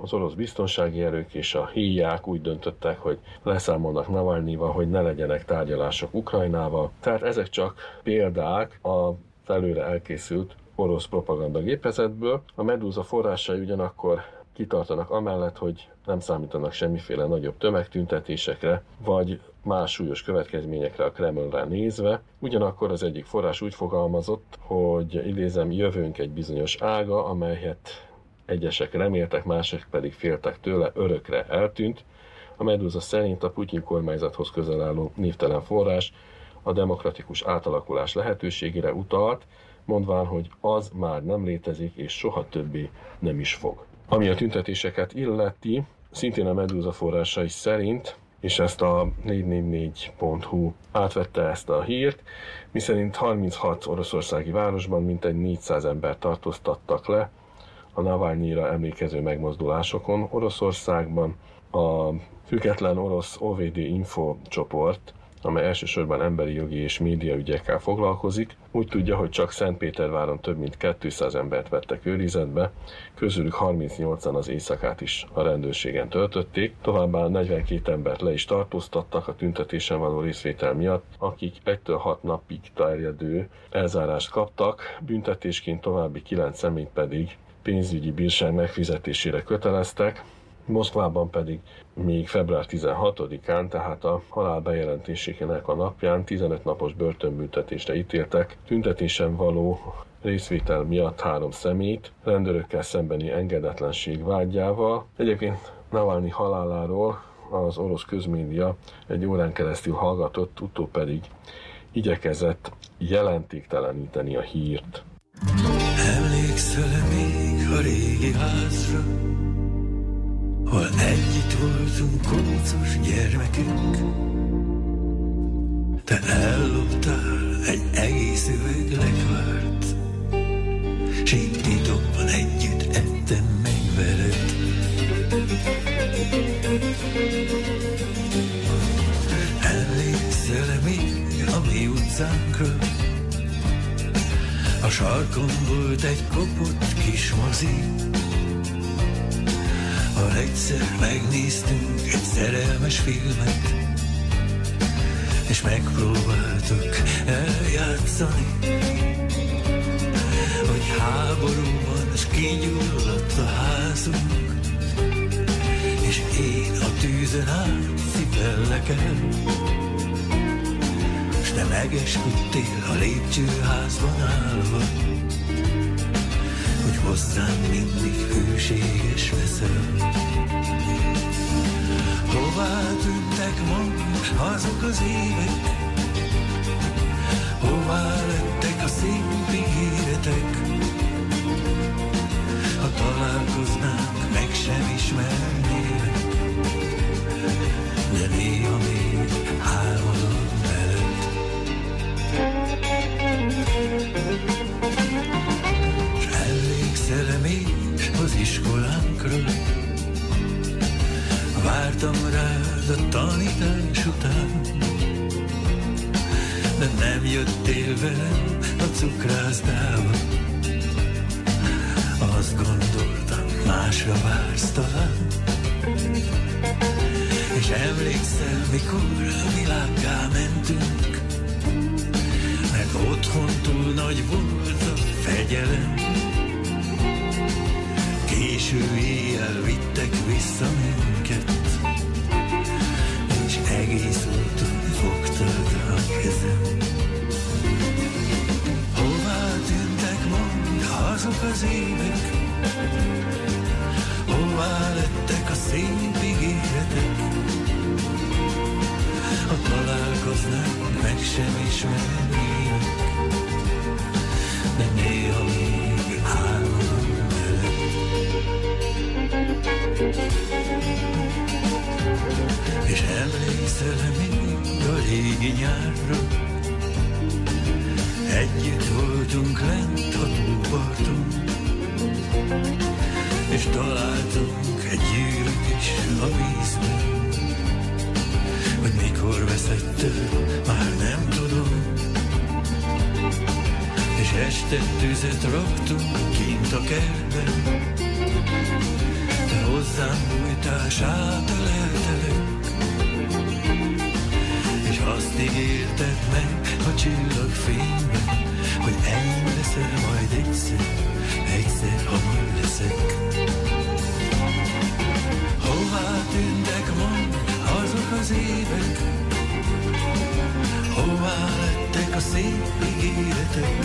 az orosz biztonsági erők és a híják úgy döntöttek, hogy leszámolnak Navalnyival, hogy ne legyenek tárgyalások Ukrajnával. Tehát ezek csak példák a előre elkészült orosz propaganda gépezetből. A Medúza forrásai ugyanakkor kitartanak amellett, hogy nem számítanak semmiféle nagyobb tömegtüntetésekre, vagy más súlyos következményekre a Kremlre nézve. Ugyanakkor az egyik forrás úgy fogalmazott, hogy idézem, jövőnk egy bizonyos ága, amelyet egyesek reméltek, mások pedig féltek tőle, örökre eltűnt. A Medusa szerint a Putyin kormányzathoz közel álló névtelen forrás a demokratikus átalakulás lehetőségére utalt, mondván, hogy az már nem létezik, és soha többé nem is fog. Ami a tüntetéseket illeti, szintén a Medusa forrásai szerint, és ezt a 444.hu átvette ezt a hírt, miszerint 36 oroszországi városban mintegy 400 ember tartóztattak le, a Navalnyira emlékező megmozdulásokon Oroszországban. A független orosz OVD Info csoport amely elsősorban emberi jogi és média ügyekkel foglalkozik, úgy tudja, hogy csak Szentpéterváron több mint 200 embert vettek őrizetbe, közülük 38-an az éjszakát is a rendőrségen töltötték, továbbá 42 embert le is tartóztattak a tüntetésen való részvétel miatt, akik 1-6 napig terjedő elzárást kaptak, büntetésként további 9 személyt pedig pénzügyi bírság megfizetésére köteleztek, Moszkvában pedig még február 16-án, tehát a halál bejelentésének a napján 15 napos börtönbüntetésre ítéltek, tüntetésen való részvétel miatt három szemét, rendőrökkel szembeni engedetlenség vágyával. Egyébként Navalnyi haláláról az orosz közmédia egy órán keresztül hallgatott, utó pedig igyekezett jelentékteleníteni a hírt. Emlékszel még a régi házra, hol együtt voltunk kócos gyermekünk. Te elloptál egy egész üveg lekvárt, s így titokban együtt ettem meg veled. Emlékszel még a mi utcánkra, a sarkon volt egy kopott kis mozi, ha egyszer megnéztünk egy szerelmes filmet, és megpróbáltuk eljátszani, hogy háború van, és kigyulladt a házunk, és én a tűzön át cipellek el, te megesküdtél a lépcsőházban állva, hogy hozzám mindig hűséges leszel. Hová tűntek ma azok az évek? Hová lettek a szép ígéretek? Velem a cukrászdába. Azt gondoltam, másra vársz talán. És emlékszel, mikor a világgá mentünk, mert otthon túl nagy volt a fegyelem. Késő éjjel vittek vissza minket, azok az évek, hová lettek a szép ígéretek, ha találkoznánk, meg sem ismernének, de néha még álmodom És emlékszel még a régi nyárra voltunk lent a tóparton És találtunk egy gyűrűt is a vízben. Hogy mikor veszett el, már nem tudom. És este tüzet raktunk kint a kertben. Te hozzám bújtál, sáteleltelek És azt ígérted meg a csillagfényben Hogy enyém leszel majd egyszer, egyszer, ha majd leszek. Hová tűntek ma azok az évek? Hová lettek a szép ígéretek?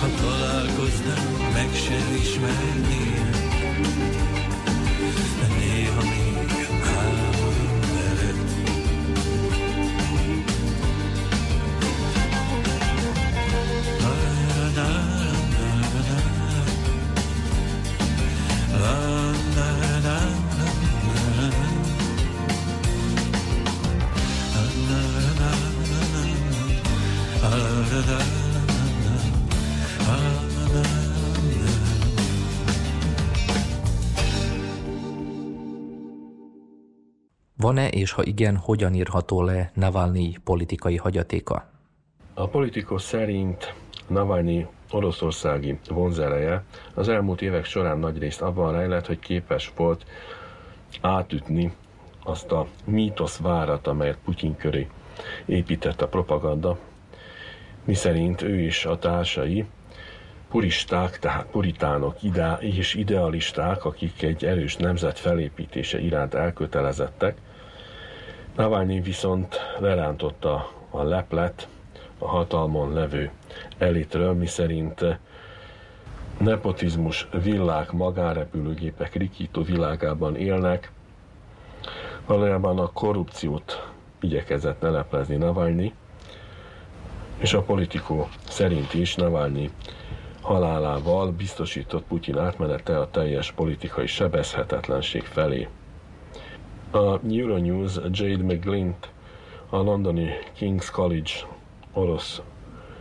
Ha találkoznánk, meg sem ismernének, Van-e, és ha igen, hogyan írható le Navalnyi politikai hagyatéka? A politikus szerint Navalnyi oroszországi vonzereje az elmúlt évek során nagyrészt abban rejlett, hogy képes volt átütni azt a mítosz várat, amelyet Putyin köré épített a propaganda, miszerint ő is a társai puristák, tehát puritánok ide, és idealisták, akik egy erős nemzet felépítése iránt elkötelezettek. Navalnyi viszont lerántotta a leplet a hatalmon levő elitről, miszerint nepotizmus villák, magánrepülőgépek rikító világában élnek, valójában a korrupciót igyekezett leleplezni Navalnyi, és a politikó szerint is Navalnyi halálával biztosított Putyin átmenete a teljes politikai sebezhetetlenség felé. A Euronews Jade McGlint, a londoni King's College orosz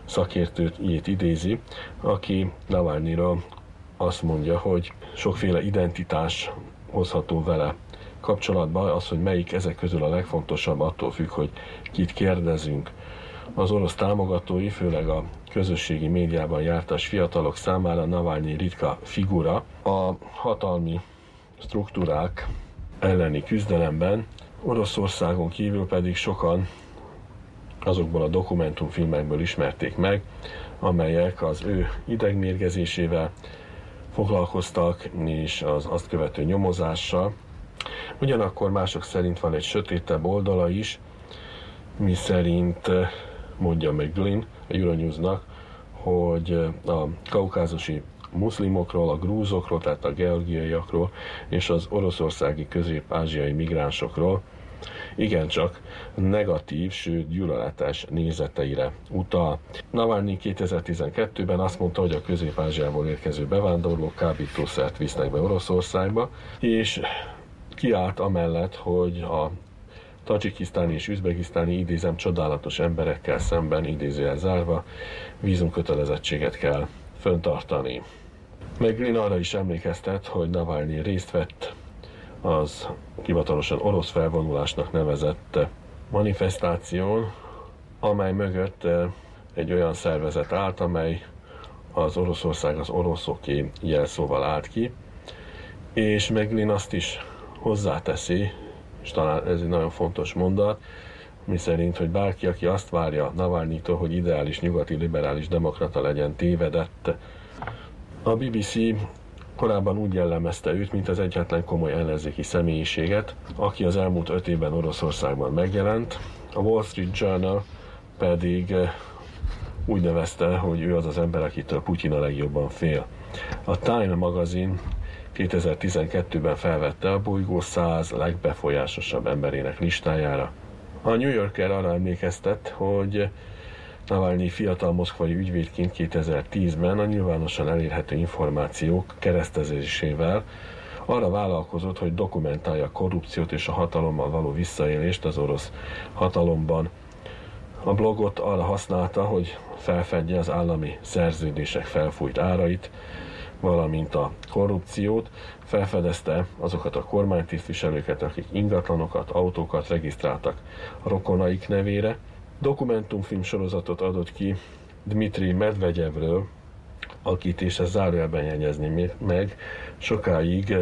szakértőjét idézi, aki Navalnyiról azt mondja, hogy sokféle identitás hozható vele kapcsolatban, az, hogy melyik ezek közül a legfontosabb, attól függ, hogy kit kérdezünk. Az orosz támogatói, főleg a közösségi médiában jártas fiatalok számára Navalnyi ritka figura. A hatalmi struktúrák elleni küzdelemben Oroszországon kívül pedig sokan azokból a dokumentumfilmekből ismerték meg, amelyek az ő idegmérgezésével foglalkoztak, és az azt követő nyomozással. Ugyanakkor mások szerint van egy sötétebb oldala is, mi szerint mondja meg Glynn a Euronewsnak, hogy a kaukázusi muszlimokról, a grúzokról, tehát a georgiaiakról és az oroszországi közép-ázsiai migránsokról igencsak negatív, sőt gyűlöletes nézeteire utal. Navalnyi 2012-ben azt mondta, hogy a közép-ázsiából érkező bevándorlók kábítószert visznek be Oroszországba, és kiállt amellett, hogy a tajikisztáni és üzbegisztáni idézem csodálatos emberekkel szemben idézőjel zárva vízumkötelezettséget kell föntartani. Meglin arra is emlékeztet, hogy Navalnyi részt vett az hivatalosan orosz felvonulásnak nevezett manifestáción, amely mögött eh, egy olyan szervezet állt, amely az Oroszország az oroszoké jelszóval állt ki, és Meglin azt is hozzáteszi, és talán ez egy nagyon fontos mondat, mi szerint, hogy bárki, aki azt várja Navalnyitól, hogy ideális nyugati liberális demokrata legyen, tévedett. A BBC korábban úgy jellemezte őt, mint az egyetlen komoly ellenzéki személyiséget, aki az elmúlt öt évben Oroszországban megjelent. A Wall Street Journal pedig eh, úgy nevezte, hogy ő az az ember, akitől Putyin a legjobban fél. A Time magazin 2012-ben felvette a bolygó 100 legbefolyásosabb emberének listájára. A New Yorker arra emlékeztet, hogy Navalnyi fiatal moszkvai ügyvédként 2010-ben a nyilvánosan elérhető információk keresztezésével. Arra vállalkozott, hogy dokumentálja a korrupciót és a hatalommal való visszaélést az orosz hatalomban. A blogot arra használta, hogy felfedje az állami szerződések felfújt árait, valamint a korrupciót, felfedezte azokat a kormánytisztviselőket, akik ingatlanokat, autókat regisztráltak rokonaik nevére, dokumentumfilm sorozatot adott ki Dmitri Medvegyevről, akit és ezt zárójelben jegyezni meg, sokáig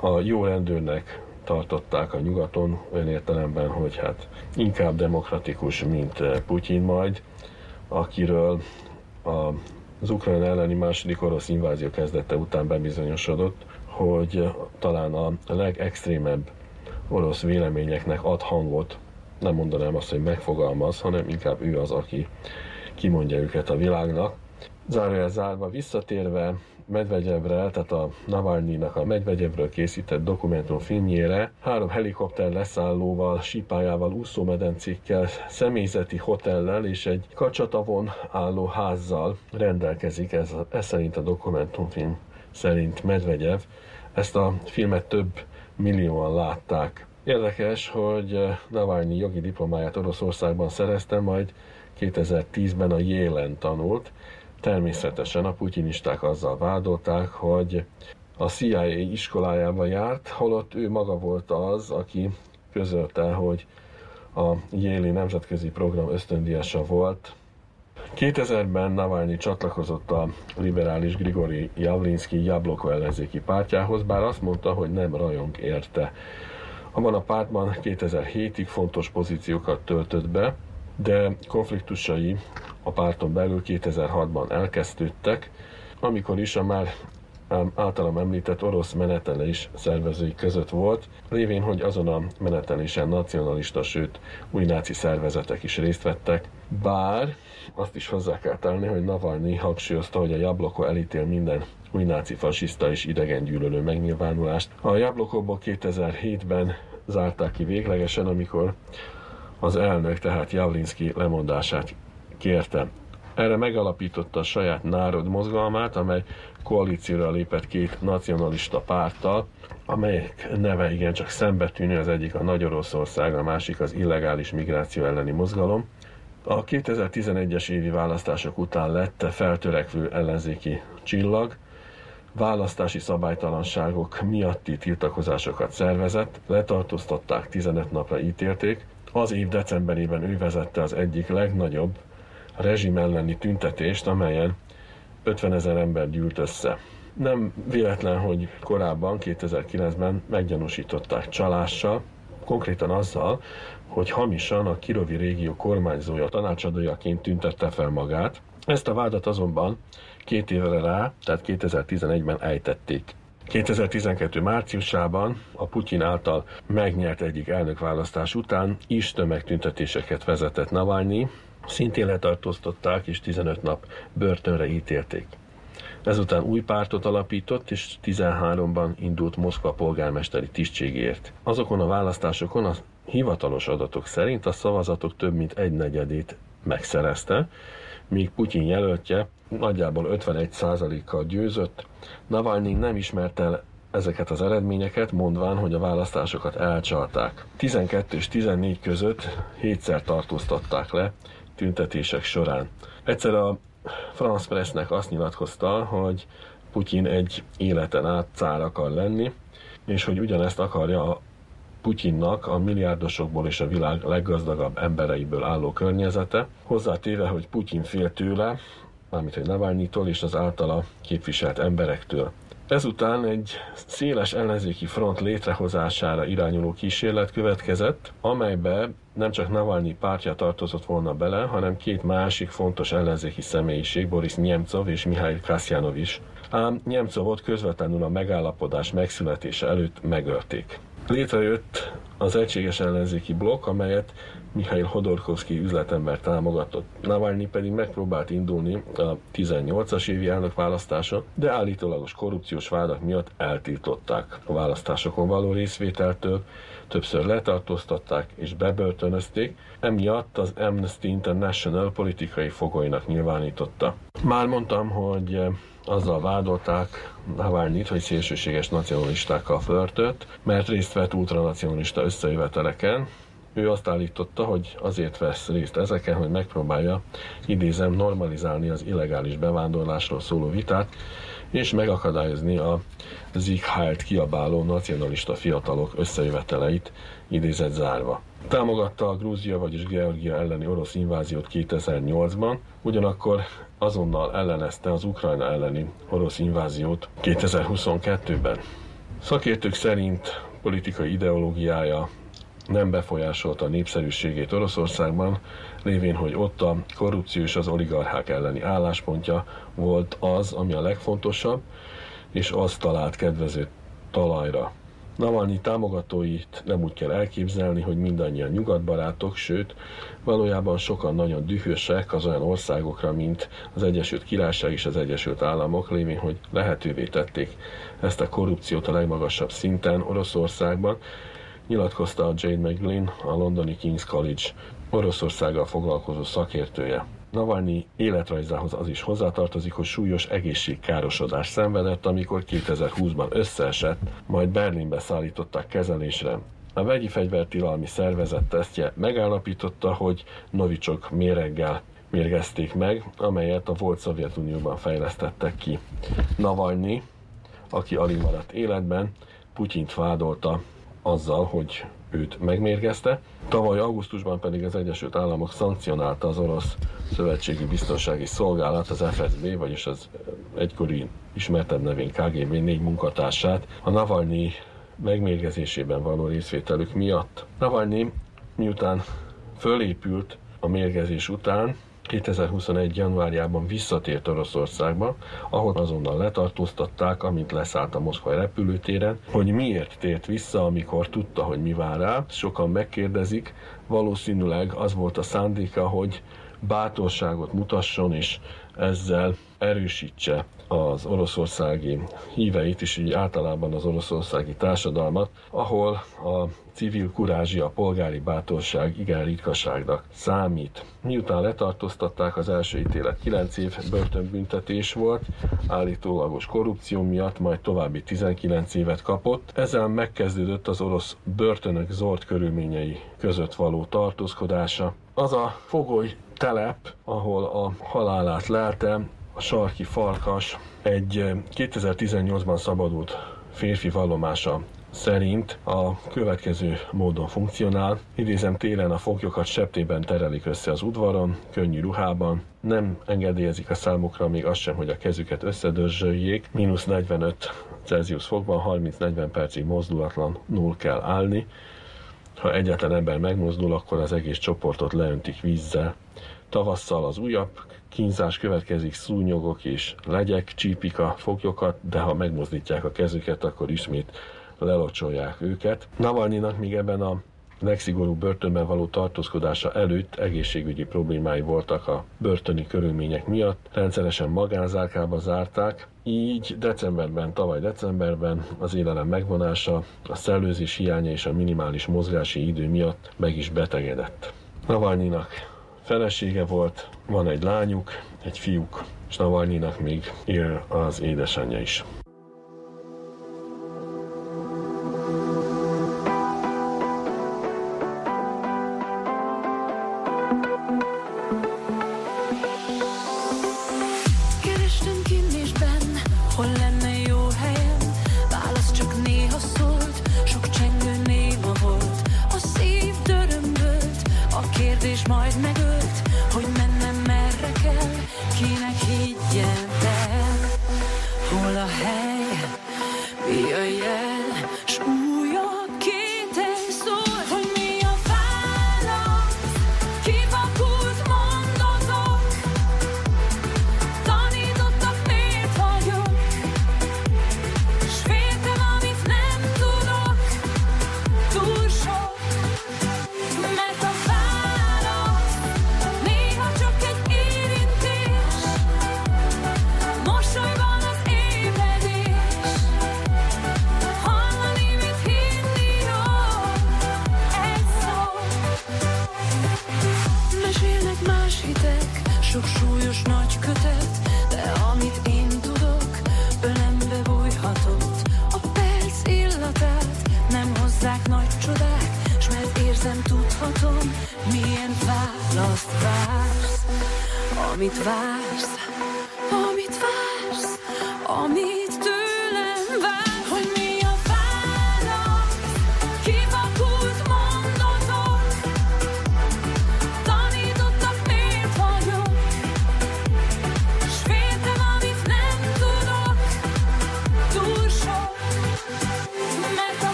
a jó rendőrnek tartották a nyugaton, olyan értelemben, hogy hát inkább demokratikus, mint Putyin majd, akiről a az ukrán elleni második orosz invázió kezdete után bebizonyosodott, hogy talán a legextrémebb orosz véleményeknek ad hangot, nem mondanám azt, hogy megfogalmaz, hanem inkább ő az, aki kimondja őket a világnak. Zárójel zárva visszatérve Medvegyevre, tehát a Navalnyinak a Medvegyevről készített dokumentumfilmjére három helikopter leszállóval, sípájával, úszómedencékkel, személyzeti hotellel és egy kacsatavon álló házzal rendelkezik, ez, ez szerint a dokumentumfilm szerint Medvegyev. Ezt a filmet több millióan látták. Érdekes, hogy Navalnyi jogi diplomáját Oroszországban szerezte, majd 2010-ben a Jélen tanult, Természetesen a putyinisták azzal vádolták, hogy a CIA iskolájába járt, holott ő maga volt az, aki közölte, hogy a Yale nemzetközi program ösztöndíjasa volt. 2000-ben Navalnyi csatlakozott a liberális Grigori Javlinski Jabloko ellenzéki pártjához, bár azt mondta, hogy nem rajong érte. Abban a pártban 2007-ig fontos pozíciókat töltött be, de konfliktusai a párton belül 2006-ban elkezdődtek, amikor is a már általam említett orosz menetelés szervezői között volt, lévén, hogy azon a menetelésen nacionalista, sőt új náci szervezetek is részt vettek, bár azt is hozzá kell tenni, hogy Navalnyi hangsúlyozta, hogy a Jabloko elítél minden új náci fasiszta és idegen gyűlölő megnyilvánulást. A Jablokóból 2007-ben zárták ki véglegesen, amikor az elnök, tehát Javlinski lemondását kérte. Erre megalapította a saját Národ mozgalmát, amely koalícióra lépett két nacionalista párttal, amelyek neve igencsak szembetűnő, az egyik a Nagy Oroszország, a másik az illegális migráció elleni mozgalom. A 2011-es évi választások után lett feltörekvő ellenzéki csillag, választási szabálytalanságok miatti tiltakozásokat szervezett, letartóztatták, 15 napra ítélték. Az év decemberében ő vezette az egyik legnagyobb rezsim elleni tüntetést, amelyen 50 ezer ember gyűlt össze. Nem véletlen, hogy korábban, 2009-ben meggyanúsították csalással, konkrétan azzal, hogy hamisan a Kirovi régió kormányzója tanácsadójaként tüntette fel magát. Ezt a vádat azonban két évre rá, tehát 2011-ben ejtették. 2012. márciusában a Putyin által megnyert egyik elnökválasztás után is tömegtüntetéseket vezetett Navalnyi, Szintén letartóztatták és 15 nap börtönre ítélték. Ezután új pártot alapított, és 13-ban indult Moszkva polgármesteri tisztségért. Azokon a választásokon a hivatalos adatok szerint a szavazatok több mint egy negyedét megszerezte, míg Putyin jelöltje nagyjából 51%-kal győzött. Navalnyi nem ismerte el ezeket az eredményeket, mondván, hogy a választásokat elcsalták. 12 és 14 között hétszer tartóztatták le, tüntetések során. Egyszer a France Pressnek azt nyilatkozta, hogy Putyin egy életen át cár akar lenni, és hogy ugyanezt akarja a Putyinnak a milliárdosokból és a világ leggazdagabb embereiből álló környezete, hozzátéve, hogy Putyin fél tőle, mármint hogy Navalnyitól és az általa képviselt emberektől. Ezután egy széles ellenzéki front létrehozására irányuló kísérlet következett, amelybe nem csak Navalnyi pártja tartozott volna bele, hanem két másik fontos ellenzéki személyiség, Boris Nemcov és Mihály Kasyanov is. Ám Nemcovot közvetlenül a megállapodás megszületése előtt megölték. Létrejött az egységes ellenzéki blokk, amelyet Mihail Hodorkovsky üzletember támogatott. Navalnyi pedig megpróbált indulni a 18-as évi elnökválasztáson, de állítólagos korrupciós vádak miatt eltiltották a választásokon való részvételtől, többször letartóztatták és bebörtönözték, emiatt az Amnesty International politikai fogolynak nyilvánította. Már mondtam, hogy eh, azzal vádolták Navalnyit, hogy szélsőséges nacionalistákkal flörtölt, mert részt vett ultranacionalista összejöveteleken, ő azt állította, hogy azért vesz részt ezeken, hogy megpróbálja, idézem, normalizálni az illegális bevándorlásról szóló vitát, és megakadályozni a Zighált kiabáló nacionalista fiatalok összejöveteleit, idézett zárva. Támogatta a Grúzia, vagyis Georgia elleni orosz inváziót 2008-ban, ugyanakkor azonnal ellenezte az Ukrajna elleni orosz inváziót 2022-ben. Szakértők szerint politikai ideológiája nem befolyásolta a népszerűségét Oroszországban, lévén, hogy ott a korrupció és az oligarchák elleni álláspontja volt az, ami a legfontosabb, és az talált kedvező talajra. Navalnyi támogatóit nem úgy kell elképzelni, hogy mindannyian nyugatbarátok, sőt, valójában sokan nagyon dühösek az olyan országokra, mint az Egyesült Királyság és az Egyesült Államok, lévén, hogy lehetővé tették ezt a korrupciót a legmagasabb szinten Oroszországban, nyilatkozta a Jane McGlynn, a londoni King's College Oroszországgal foglalkozó szakértője. Navalnyi életrajzához az is hozzátartozik, hogy súlyos egészségkárosodás szenvedett, amikor 2020-ban összeesett, majd Berlinbe szállították kezelésre. A vegyi fegyvertilalmi szervezet tesztje megállapította, hogy novicsok méreggel mérgezték meg, amelyet a volt Szovjetunióban fejlesztettek ki. Navalnyi aki alig maradt életben, Putyint vádolta azzal, hogy őt megmérgezte. Tavaly augusztusban pedig az Egyesült Államok szankcionálta az orosz szövetségi biztonsági szolgálat, az FSB, vagyis az egykori ismertebb nevén KGB négy munkatársát a Navalnyi megmérgezésében való részvételük miatt. Navalnyi miután fölépült a mérgezés után, 2021. januárjában visszatért Oroszországba, ahol azonnal letartóztatták, amint leszállt a moszkvai repülőtéren, hogy miért tért vissza, amikor tudta, hogy mi vár rá. Sokan megkérdezik, valószínűleg az volt a szándéka, hogy bátorságot mutasson, és ezzel erősítse az oroszországi híveit, és így általában az oroszországi társadalmat, ahol a civil kurázsi, a polgári bátorság igen ritkaságnak számít. Miután letartóztatták, az első ítélet 9 év börtönbüntetés volt, állítólagos korrupció miatt, majd további 19 évet kapott. Ezzel megkezdődött az orosz börtönök zord körülményei között való tartózkodása. Az a fogoly telep, ahol a halálát leltem, a sarki farkas egy 2018-ban eh, szabadult férfi vallomása szerint a következő módon funkcionál. Idézem, télen a foglyokat septében terelik össze az udvaron, könnyű ruhában, nem engedélyezik a számukra még azt sem, hogy a kezüket összedörzsöljék, mínusz 45 Celsius fokban 30-40 percig mozdulatlanul kell állni. Ha egyetlen ember megmozdul, akkor az egész csoportot leöntik vízzel. Tavasszal az újabb kínzás következik, szúnyogok és legyek csípik a foglyokat, de ha megmozdítják a kezüket, akkor ismét lelocsolják őket. Navalnyinak még ebben a legszigorúbb börtönben való tartózkodása előtt egészségügyi problémái voltak a börtöni körülmények miatt. Rendszeresen magánzárkába zárták, így decemberben, tavaly decemberben az élelem megvonása, a szellőzés hiánya és a minimális mozgási idő miatt meg is betegedett. Navalnyinak felesége volt, van egy lányuk, egy fiúk, és Navalnyinak még él az édesanyja is.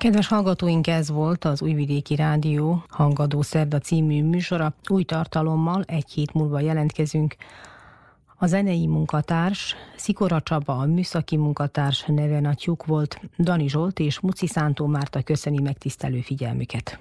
Kedves hallgatóink, ez volt az Újvidéki Rádió Hangadó Szerda című műsora. Új tartalommal egy hét múlva jelentkezünk. A zenei munkatárs, Szikora Csaba, a műszaki munkatárs neve Natyuk volt, Dani Zsolt és Muci Szántó Márta köszöni megtisztelő figyelmüket.